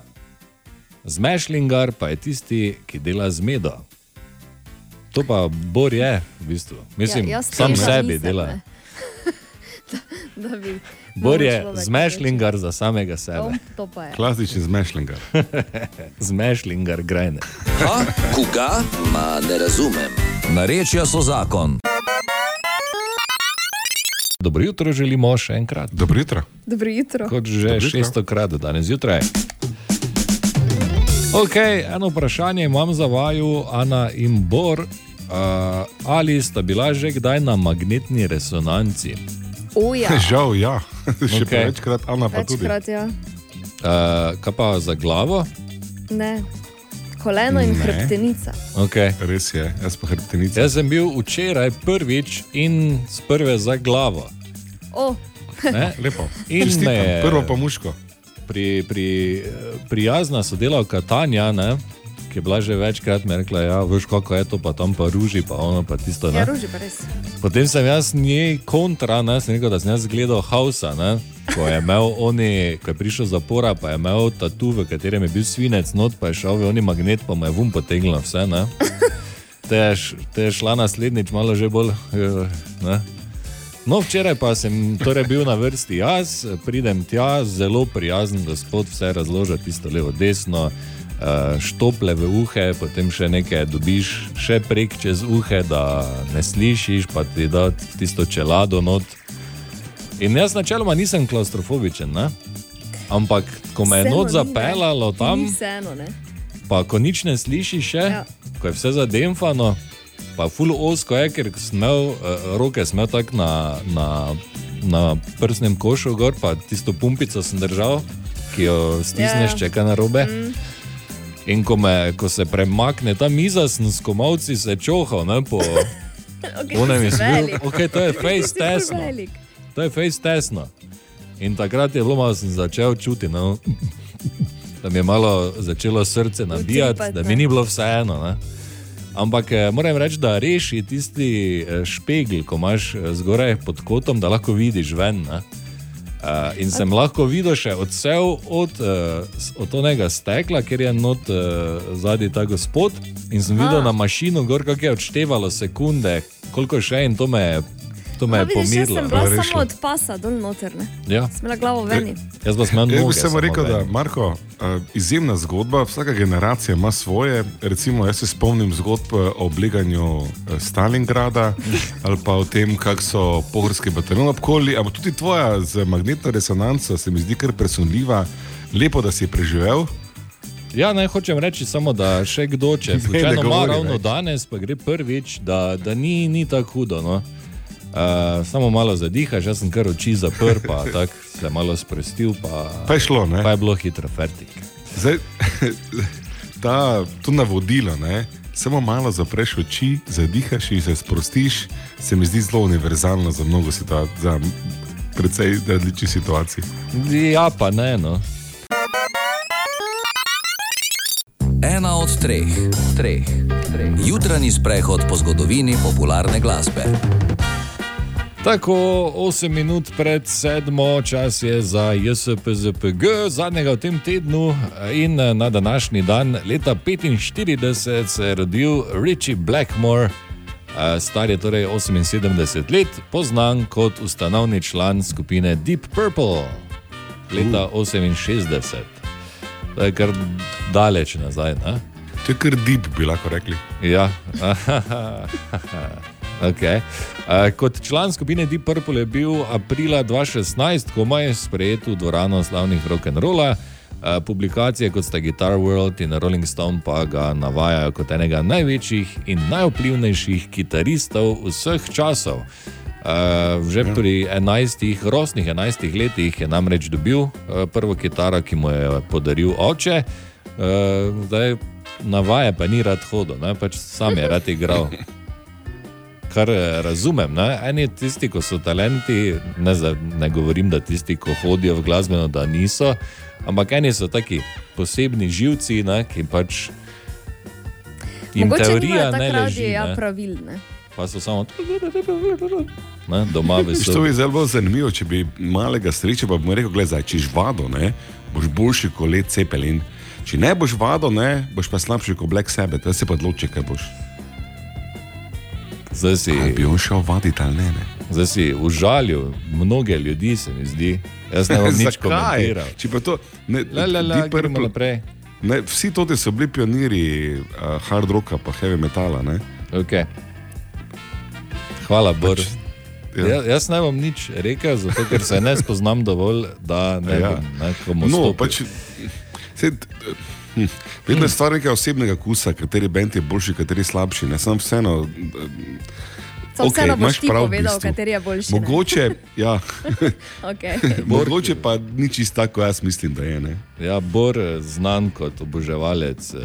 zmešlingar pa je tisti, ki dela z medo. To pa Bor je, v bistvu. Mislim, Ja, sam sebi nisem, dela. ne. da bi Bor je zmešlingar za samega sebe. To, to. Klasični zmešlingar. zmešlingar grajne. Ha, koga? Ma ne razumem. Narečja so zakon. Dobro jutro želimo še enkrat. Dobro jutro. Dobro jutro. Kot že Dobro jutro. 600 krat danes zjutraj. Ok, eno vprašanje imam za vaju, Ana in Bor. Uh, ali sta bila že kdaj na magnetni resonanci? O, ja. Žal, ja. Še Ok. okay. večkrat, Ana pa tudi. Večkrat, ja. Uh, kaj pa za glavo? Ne. Koleno in Ne. hrbtenica. Okay. Res je, jaz pa hrbtenica. Jaz sem bil včeraj prvič in z prve za glavo. O, Ne? Lepo. In Čestitam. je- Prvo pa muško. Pri, pri, prijazna sodelavka Tanja, ne, ki je bila že večkrat, rekla, ja, veš, kako je to, pa tam pa ruži, pa ono pa tisto. Ne. ja, ruži pa res. Potem sem jaz njej kontra, ne, sem rekel, da sem jaz gledal Hausa, ne, ko je imel oni, ko je prišel zapora, pa je imel tatu, v katerem je bil svinec, not pa je šel v oni magnet, pa mu je vum potegnil vse. Ne. Te je, te je šla naslednjič malo že bolj. eh, Ne. No, včeraj pa sem torej bil na vrsti jaz, pridem tja, zelo prijazen gospod, vse razloža, tisto levo, desno, štople v uhe, potem še nekaj dobiš, še prek čez uhe, da ne slišiš, pa ti da tisto čelado not. In jaz načeloma nisem klaustrofobičen, ne? ampak ko me je not zapeljalo tam, vseeno, pa ko nič ne slišiš še, Ja. ko je vse zademfano, pa full osko je, ker sem imel uh, roke sem imel tako na, na, na prsnem košu gor, pa tisto pumpico sem držal, ki jo stisneš, Ja, ja. če kaj narobe. Mm. In ko, me, ko se premakne ta miza, sem s komovci se čohal, ne, po Okay, onem je bil, velik. ok, to je face tesno. To je face tesno. In takrat je bilo malo, sem začel čutiti, no, da mi je malo začelo srce nabijati, da mi ni bilo vseeno. Ne. Ampak eh, moram reči, da reši tisti eh, špegel, ko imaš eh, zgoraj pod kotom, da lahko vidiš ven. Ne. Uh, in sem lahko videl še odsev od, uh, od onega stekla, ker je not uh, zadnji ta gospod. In sem videl A. na mašino, gor kako je odštevalo sekunde, koliko še in to me je, to me je vidiš, jaz pomirilo. sem bila samo od pasa dol noter. Ne? Ja. Smela glavo veni. Jaz pa sem imel Jaz noge. bi samo rekel, da. Marko, uh, izjemna zgodba, vsaka generacija ima svoje. Recimo, jaz se spomnim zgodb eh, o obleganju eh, Stalingrada ali pa o tem, kako so pohorski bataljoni obkoli, ampak tudi tvoja z magnetno resonanco se mi zdi kar presunljiva. Lepo, da si preživel. Ja, naj hočem reči samo, da še kdo, če Ne, ne slučajno ima ravno več. danes, pa gre prvič, da, da ni, ni tako hudo. No? Uh, samo malo zadihaš, jaz sem kar oči zaprl, pa tako se malo sprostil, pa, Pa je šlo, ne? pa je bilo hitro fertik. Zdaj, ta, to navodilo, ne, samo malo zapreš oči, zadihaš in se sprostiš, se mi zdi zelo univerzalno za mnogo situacij, za precej različnih situacij. Ja, pa ne, no. Ena od treh, treh, treh. Jutranji sprehod po zgodovini popularne glasbe. Tako 8 minut pred sedmo, čas je za JSPZPG, zadnjega v tem tednu in eh, na današnji dan, leta 45, se je rodil Richie Blackmore, eh, star je torej 78 let, poznan kot ustanovni član skupine Deep Purple, leta 68. To je kar daleč nazaj. Ne? To je kar deep, bi lahko rekli. Ja. okay. uh, kot član skupine Deep Purple je bil aprila 2016, ko je sprejet v dvorano slavnih rock'n'rolla. Uh, publikacije kot sta Guitar World in Rolling Stone pa ga navajajo kot enega največjih in najvplivnejših kitaristov vseh časov. Uh, že pri 11, rosnih 11 letih je namreč dobil uh, prvo kitaro, ki mu je podaril oče. Uh, zdaj, na vaje pa ni rad hodil, ne? pač sam je rad igral. Kar eh, razumem, ne? eni tisti, ki so talenti, ne, za, ne govorim, da tisti, ki hodijo v glasbeno, da niso, ampak eni so taki posebni živci, ne? ki pač jim Mogoče teorija ne leži. radi ja, Ne? pravil. Ne? Pa so samo ne? doma v Viš, To je zelo zanimivo, če bi malega sreča, pa bi mu rekel, gledaj, če si vado, ne, boš boljši kot let cepelin. Če ne boš vado, ne, boš pa slabši kot Black Sabbath, da se pa odloči, kaj boš. Zdaj si, bi on šel vaditi ali ne? ne? Zdaj si užalil mnoge ljudi, se mi zdi. Jaz ne nič Zakaj? Če pa to, ne, La, la, la, Purple- naprej. Ne, vsi to so bili pionirji uh, hard rocka, pa heavy metala. Ne? Okay. Hvala, Bor. ja. Ja, jaz ne bom nič rekel, zato ker se ne spoznam dovolj, da ne Ja. bom nekomu No, pač, sed, hm, vedno je stvar nekega osebnega kusa, kateri bend je boljši, kateri slabši. Ne sam vseeno. Samo vseeno boš ti prav v povedal, bistvu. kateri je boljši, ne? Mogoče, ja, Okay. mogoče pa ni čisto tako, jaz mislim, da je. Ne? Ja, Bor je znan kot oboževalec eh,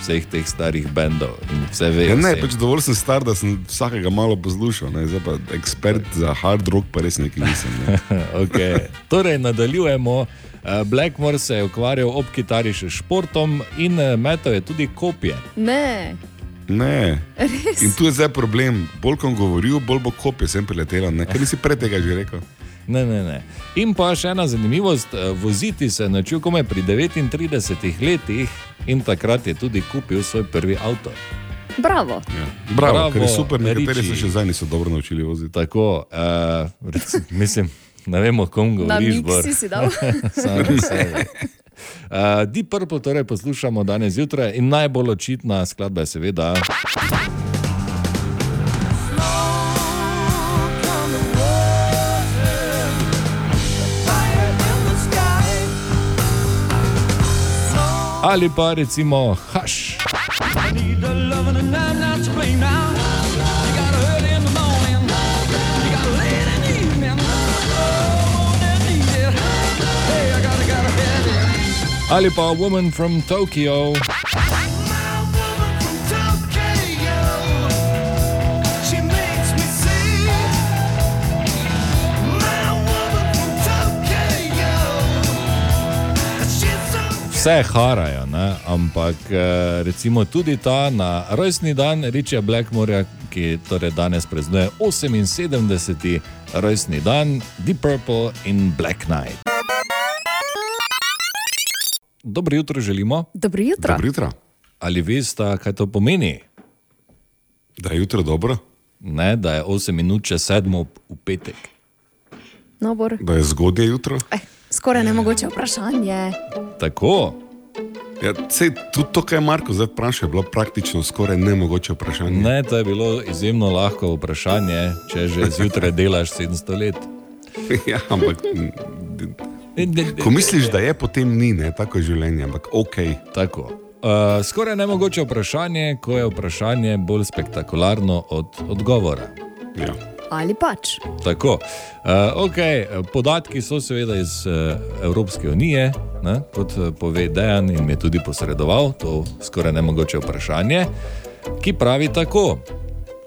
vseh teh starih bendov in vse ve. Ja, ne, pač dovolj sem star, da sem vsakega malo poslušal, ne? zdaj pa ekspert za hard rock, pa res nekaj nisem. Ne? okay. Torej, nadaljujemo. Eh, Blackmore se je ukvarjal ob kitari še s športom in eh, metal je tudi kopije. Ne, Ne. Res? In tu je zdaj problem. Bolj ko bom govoril, bolj bo kopija sem priletela. Ne? Kaj nisi pred tega že rekel? Ne, ne, ne. In pa še ena zanimivost, eh, voziti se je naučil komaj pri 39 letih in takrat je tudi kupil svoj prvi avto. bravo. Ja. Bravo, Bravo, ker je super, nekateri se še zdaj niso dobro naučili voziti. Tako, uh, rec, mislim, ne vemo, kom govoriš. Bor. si si dal. Sam na sebe. Uh, Deep Purple torej poslušamo danes zjutraj in najbolj očitna skladba je seveda. Ali pa recimo Hush. Ali pa Woman from Tokyo. Vse harajo, ne? ampak eh, recimo tudi ta na rojstni dan Richija Blackmorja, ki torej danes praznuje 78. rojstni dan, Deep Purple in Black Knight. Dobro jutro želimo. Dobro jutro. Dobro jutro. Ali veste, kaj to pomeni? Da je jutro dobro? Ne, da je 8 minut čez 7 v petek. No. Da je zgodnje jutro? Eh, skoraj nemogoče vprašanje. Tako. Ja, sej, tudi to, kar je Marko zdaj vprašal, je bilo praktično skoraj nemogoče vprašanje. Ne, to je bilo izjemno lahko vprašanje, če že zjutraj delaš 700 let. ja, ampak. Ko misliš, da je, potem ni, ne? tako je življenje, ampak ok. Tako. Uh, skoraj nemogoče vprašanje, ko je vprašanje bolj spektakularno od odgovora. Ja. Ali pač. Tako. Uh, okay. Podatki so seveda iz uh, Evropske unije, ne? kot eh, pove Dejan in mi je tudi posredoval to skoraj nemogoče vprašanje, ki pravi tako.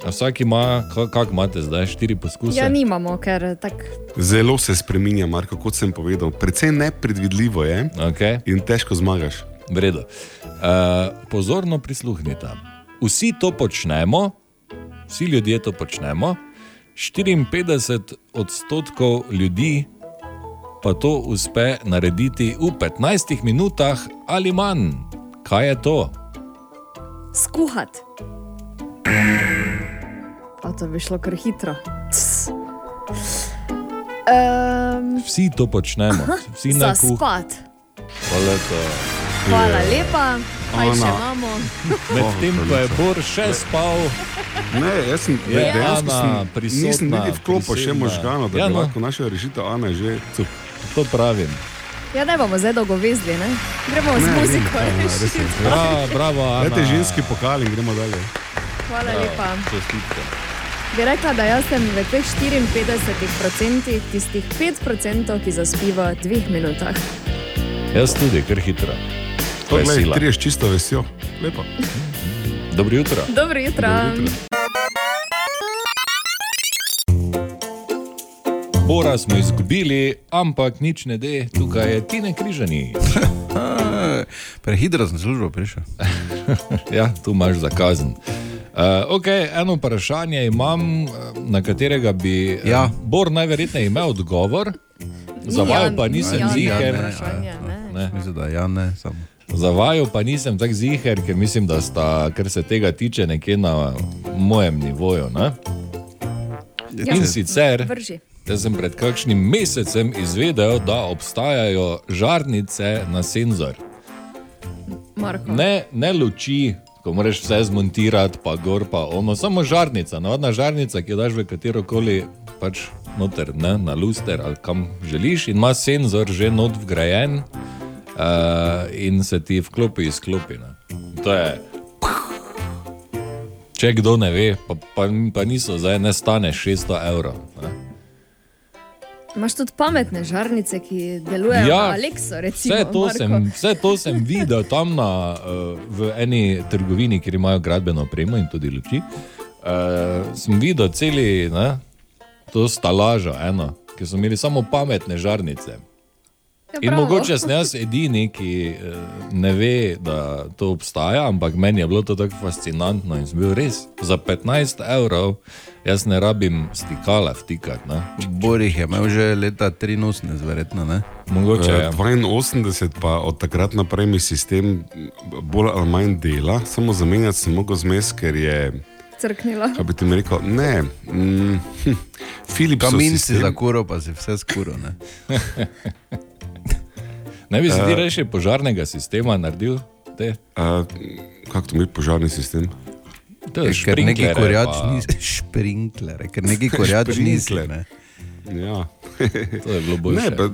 Vsak ima, kako imate zdaj, štiri poskuse? Ja, nimamo, ker tako. Zelo se spremenja, Marko, kot sem povedal. Predvsej nepredvidljivo je okay. in težko zmagaš. Vredo. Uh, pozorno prisluhnite. Vsi to počnemo, vsi ljudje to počnemo, 54 odstotkov ljudi pa to uspe narediti v 15 minutah ali manj. Kaj je to? Skuhati. Pa to bi šlo kar hitro. Um, Vsi to počnemo, vsi na kuhinji. Hvala, to. Hvala lepa, kaj še imamo. Medtem ko je Bor še spal, Ne, jaz sem Je dejansko Ana sem- prisotna, Nisem niti vklopil še možganov, da Ja, no. lahko našel rešitev, Ana je že cup. to pravim. Ja, ne bomo zdaj dolgo vezli, ne? Gremo z Ne, muziko. ne, ne. Bra, bravo, Ana. Dajte ženski pokal in gremo dalje. Hvala Bravo, lepa. čestitke. Bi rekla, da jaz sem v teh 54% tistih 5%, ki zaspi v dveh minutah. Jaz tudi, kar hitro. To je sila. Triješ čisto vesel. Lepo. Dobro jutro. Dobro jutro. Bora smo izgubili, ampak nič ne de, tukaj je Tine Križani. Prehitro sem službo prišel. ja, tu imaš zakazen. Uh, okay, eno vprašanje imam, eh, na katerega bi ja. Ja. Bor najverjetneje imel odgovor, za vaju pa nisem ja, ziger. ne, Ne. Mislim, da ja, ne, samo. Za vaju pa nisem tako ziger, ker mislim, da sta, kar se tega tiče, nekje na mojem nivoju. Ne? Ja. In sicer, Vrži. da sem pred kakšnim mesecem izvedel, da obstajajo žarnice na senzor. Marko. Ne, ne luči, ko moraš vse zmontirati, pa gor, pa ono, samo žarnica, navadna žarnica, ki jo daš v katero koli pač noter, ne, na luster ali kam želiš, in ima senzor že not vgrajen uh, in se ti vklopi, izklopi. Ne. To je. Če kdo ne ve, pa, pa, pa niso zdaj, ne stane 600 evrov. Ne. Imaš tudi pametne žarnice, ki delujejo ja, na Aleksu. Recimo, vse, to Marko. sem, vse to sem videl tam na, uh, v eni trgovini, kjer imajo gradbeno opremo in tudi luči. Uh, sem videl celi, ne, to stalažo, eno, ki so imeli samo pametne žarnice. Ja, In bravo. mogoče sem jaz edini, ki eh, ne ve, da to obstaja, ampak meni je bilo to tako fascinantno in sem bil res za 15 evrov. Jaz ne rabim stikala vtikati. Borih je imel že leta 83, verjetno ne. Mogoče Eh, je. 82, pa od takrat naprej mi sistem bolj ali manj dela, samo zamenjati sem mogel zmes, ker je. Crknilo. Kaj bi ti rekel? Ne, mm, hm, Philips. Kamin si za kuro, pa si vse skuro. Ne? Bi si ti Eh. reči požarnega sistema naredil? Te? Uh, kako to mi spodžarni sistem? To je Ker neki korjač pa- ni šprinkler, ker neki korjač nisi. Šprinkler. ne. Ja. To je bilo boljše. Ne, pa,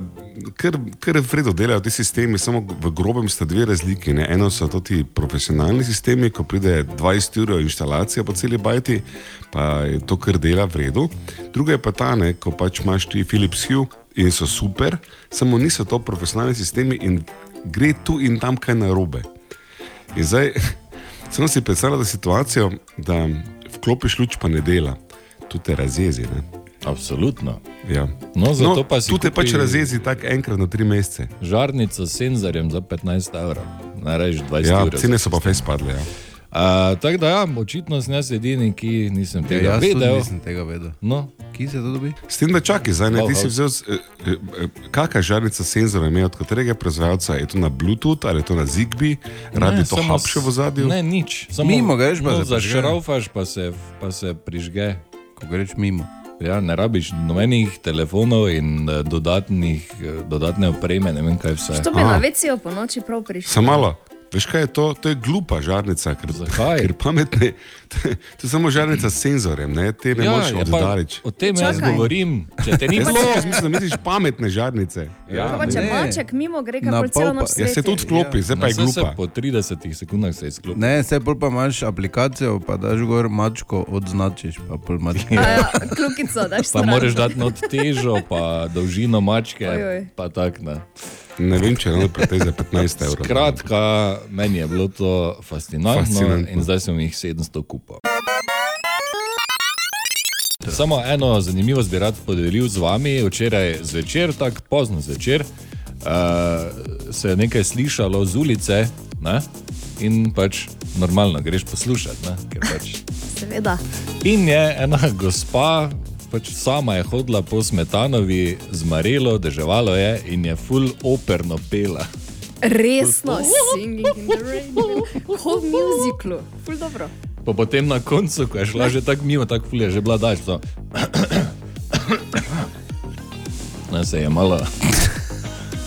kar je vredno delajo ti sistemi, samo v grobem sta dve razliki. Ne? Eno so to ti profesionalni sistemi, ko pride 20 ur instalacija po celi bajti, pa je to, kar dela v redu. Druga je pa ta, ne, ko pač imaš ti Philips Hue in so super, samo niso to profesionalni sistemi in gre tu in tam kaj narobe. In zdaj, samo si predstavljaj situacijo, da vklopiš luč, pa ne dela. Tu te razjezi. Ne? Absolutno. Ja. No, zato pa si tu te pač razjezi tako enkrat na tri mesece. Žarnica s senzorjem za 15 evrov, reč 20 Ja, evrov. cene so pa fez padle. Ja. Uh, tako da, ja, očitno sem jaz edini, ki nisem tega Ja, jaz tudi vedel. nisem tega vedel. No. Kje se to dobi? S tem, da čakaj, zdaj ne, ti si vzel, eh, eh, kakšna žarnica senzora ima, od katerega proizvajalca je to na Bluetooth ali je to na Zigbee, radi to hapše v zadju. Ne, nič. Samo, Mimo greš, pa no. Zašraufaš, pa se, pa se prižge. Ko greš mimo. Ja, ne rabiš nobenih telefonov in eh, dodatnih, eh, dodatne opreme, ne vem kaj vse. To bi na vecijo po noči prav prišel. Samo malo. Veš kaj je to? To je glupa žarnica, ker, ker pametne. To je samo žarnica s senzorjem, ne? te ne Ja, moreš pa- oddaleč. o tem jaz govorim. Če te ni Jaz bilo- mislim, da misliš pametne žarnice. Ja, Pa če ne. maček mimo gre, kako pa- noč Ja, se tudi vklopi, zdaj pa je saj se glupa. Po 30 sekundah se izklopi. Ne, se pol pa imaš aplikacijo, pa daš gor mačko, odznačiš, pa pol mačke. A Ja, kljukico daš Pa moraš dati not težo, pa dolžino mačke, Ojoj. pa tak ne. Ne vem, če je pretej za 15 evrov. Skratka, meni je bilo to fascinantno, Fascinantno. in zdaj sem jih 700 kupil. Samo eno zanimivost bi rad podelil z vami. Včeraj zvečer, tako pozno zvečer, uh, se je nekaj slišalo z ulice ne? in pač normalno greš poslušati. Pač. Seveda. In je ena gospa, pač sama je hodila po smetanovi, zmarelo, deževalo je in je full operno pela. Resno, singing in the rain. Kot v muziklu. Ful dobro. Pa potem na koncu, ko je šla že tako mimo, tako fulje, že bila daš. To. Ne, se je malo,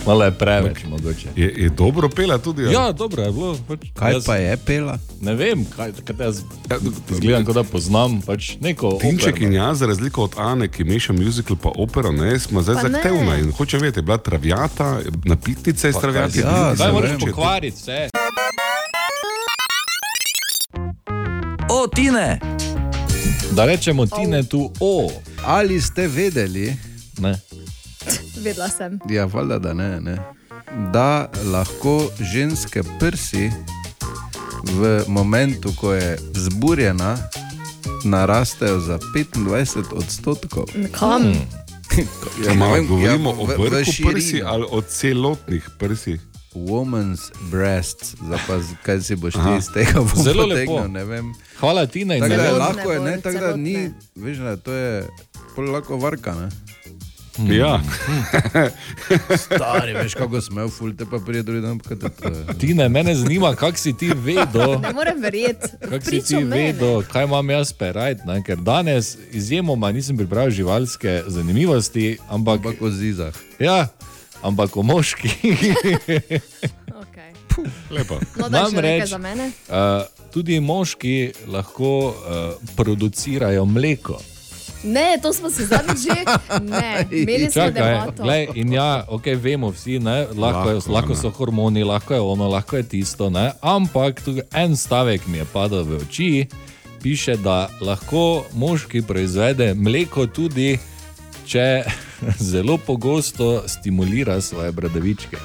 malo je preveč, mogoče. Je, je dobro pela tudi. ali? Ja, dobro je bilo. Pač, Kaj pa je pela? Ne vem, kaj, kaj jaz izgledam, kot da poznam pač neko Tinček operno. in jaz, za razliko od Ane, ki meša muzikal pa opero, ne, smo zdaj Pa ne. zahtevna in hočem vedeti, je bila travjata, napitnica iz je ja, Zdaj moraš pokvariti vse. O, Tine! Da rečemo Tine tu o. Ali ste vedeli, Ne. Vedela sem. ja, valjda, da ne, ne, da lahko ženske prsi v momentu, ko je zburjena, narastejo za 25 odstotkov. Kam? Hmm. Ja, malo govorimo ja, o v- v vrhu prsi ali o celotnih prsih. Woman's breasts, zdaj pa z- kaj si boš ti iz tega Zelo potegnil, lepo. ne vem. Hvala Tina in Tako da je ne vem. lahko je, ne, tako da ni, veš, ne, to je pol lahko varka, ne. Ja. Stari, veš, kako smel, ful, te pa prije drugi dan, je. Tine, mene zanima, kak si ti vedel. Ne morem verjeti. Kako si ti mene. vedel, kaj imam jaz perajt? ne? Ker danes izjemoma nisem pripravil živalske zanimivosti, ampak, ampak o zizah. Ja, ampak o moških. Okay. Lepo. No, za mene. uh, tudi moški lahko uh, producirajo mleko. Ne, to smo se zadnjič že. Ne, imeli smo debato. glej, in ja, okay, vemo vsi, ne, lahko, lahko, je, Lahko, lahko ne. so hormoni, lahko je ono, lahko je tisto, ne, ampak tu en stavek mi je padel v oči, piše, da lahko moški proizvede mleko tudi, če zelo pogosto stimulira svoje bradavičke.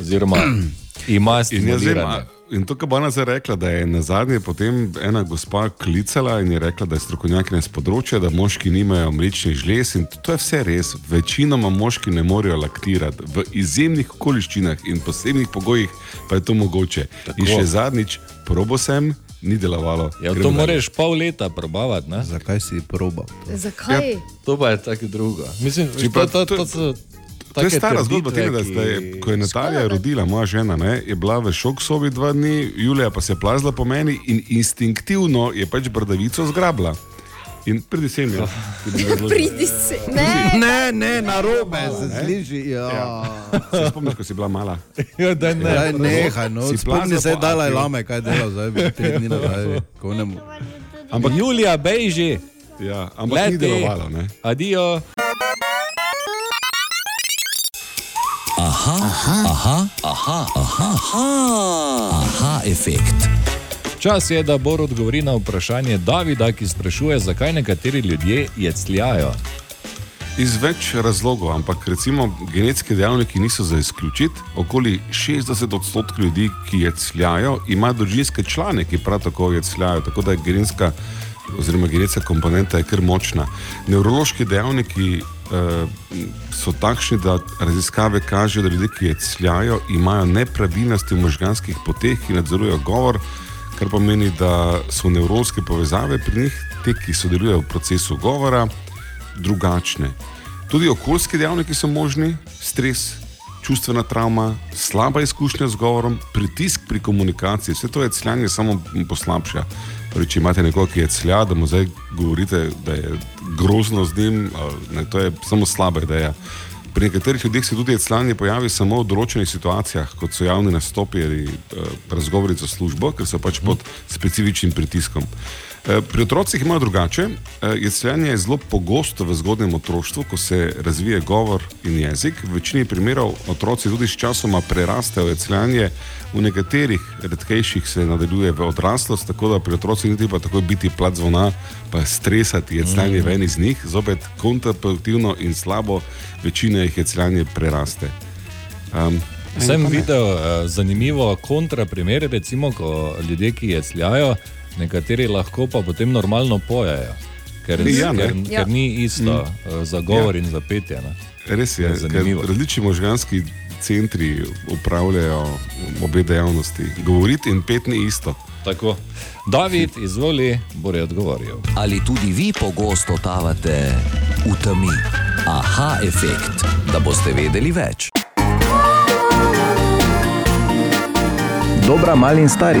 Oziroma, ima stimuliranje. a- in to, kar bo ona zdaj rekla, da je na zadnje potem ena gospa klicala in je rekla, da je strokovnjakinja z področja, da moški nimajo mlečnih žlez in to je vse res. Večinoma moški ne morejo laktirati, v izjemnih okoliščinah in posebnih pogojih pa je to mogoče. Tako. In še zadnjič, probo sem, ni delovalo. Ja, to moraš pol leta probavati. Ne? Zakaj si probal? Zakaj? Ja, to pa je tako drugo. Mislim, to, pa to, to, to- to, To je stara zgodba, tega, da, je, ko je Natalija rodila, moja žena, ne, je bila v šok sobi dva dni, Julija pa se je plazila po meni in instinktivno je pač bradavico zgrabila. In pridi sem jaz. Pridi se. Ne, Ne, ne, na robe se sliši. Ja. Se spomniš, ko si bila mala? Ja, daj ne. Daj, nehaj, no, Si spomni plazila se, po Dalaj Ati. Lame, kaj dela zdaj, tri dni nazaj, ne. Ampak Julija, bejži. Ja, ampak ni delovalo, ne. Adijo. Aha, aha, aha, aha, aha, aha, aha efekt. Čas je, da Bor odgovori na vprašanje Davida, ki sprašuje, zakaj nekateri ljudje jecljajo. Iz več razlogov, ampak recimo genetski dejavniki niso za izključiti. Okoli 60 odstotkov ljudi, ki jecljajo, ima družinske člane, ki prav tako jecljajo. Tako da je genetska oziroma genetska komponenta je kar močna. Nevrološki dejavniki uh, so takšni, da raziskave kažejo, da ljudje, ki jecljajo, imajo nepravilnosti v možganskih poteh, ki nadzorujejo govor, kar pomeni, da so nevronske povezave pri njih, te, ki sodelujejo v procesu govora, drugačne. Tudi okoljski dejavniki so možni, stres, čustvena travma, slaba izkušnja z govorom, pritisk pri komunikaciji, vse to je cljanje samo poslabša. Torej, če imate nekoga, ki je clja, da mu zdaj govorite, da je grozno z njim, ne, to je samo slaba ideja. Pri nekaterih ljudeh se tudi cljanje pojavi samo v določenih situacijah, kot so javni nastopi ali uh, razgovori za službo, ker so pač pod specifičnim pritiskom. Eh, Pri otrocih imajo drugače. Eh, Jecljanje je zelo pogosto v zgodnjem otroštvu, ko se razvije govor in jezik. V večini primerov otroci tudi s časoma prerastejo jecljanje, v nekaterih redkejših se nadaljuje v odraslost, tako da pri otrocih ni treba tako biti plat zvona, pa stresati jecljanje Mhm. ven iz njih, zopet kontraproduktivno in slabo, večina jih jecljanje preraste. Um, Sem videl uh, zanimivo kontraprimer, recimo, ko ljudje, ki jecljajo, nekateri lahko pa potem normalno pojejo, ker, Ja, ne. ker, Ja. ker ni isto Mm. mm. za govor Ja. in za petje. Ne. Res je, zanimivo. različni možganski centri upravljajo obe dejavnosti. Govoriti in pet ni isto. Tako. David, izvoli, bo je odgovoril. Ali tudi vi pogosto totavate v temi? Aha, efekt, da boste vedeli več. Dobra, mali in stari.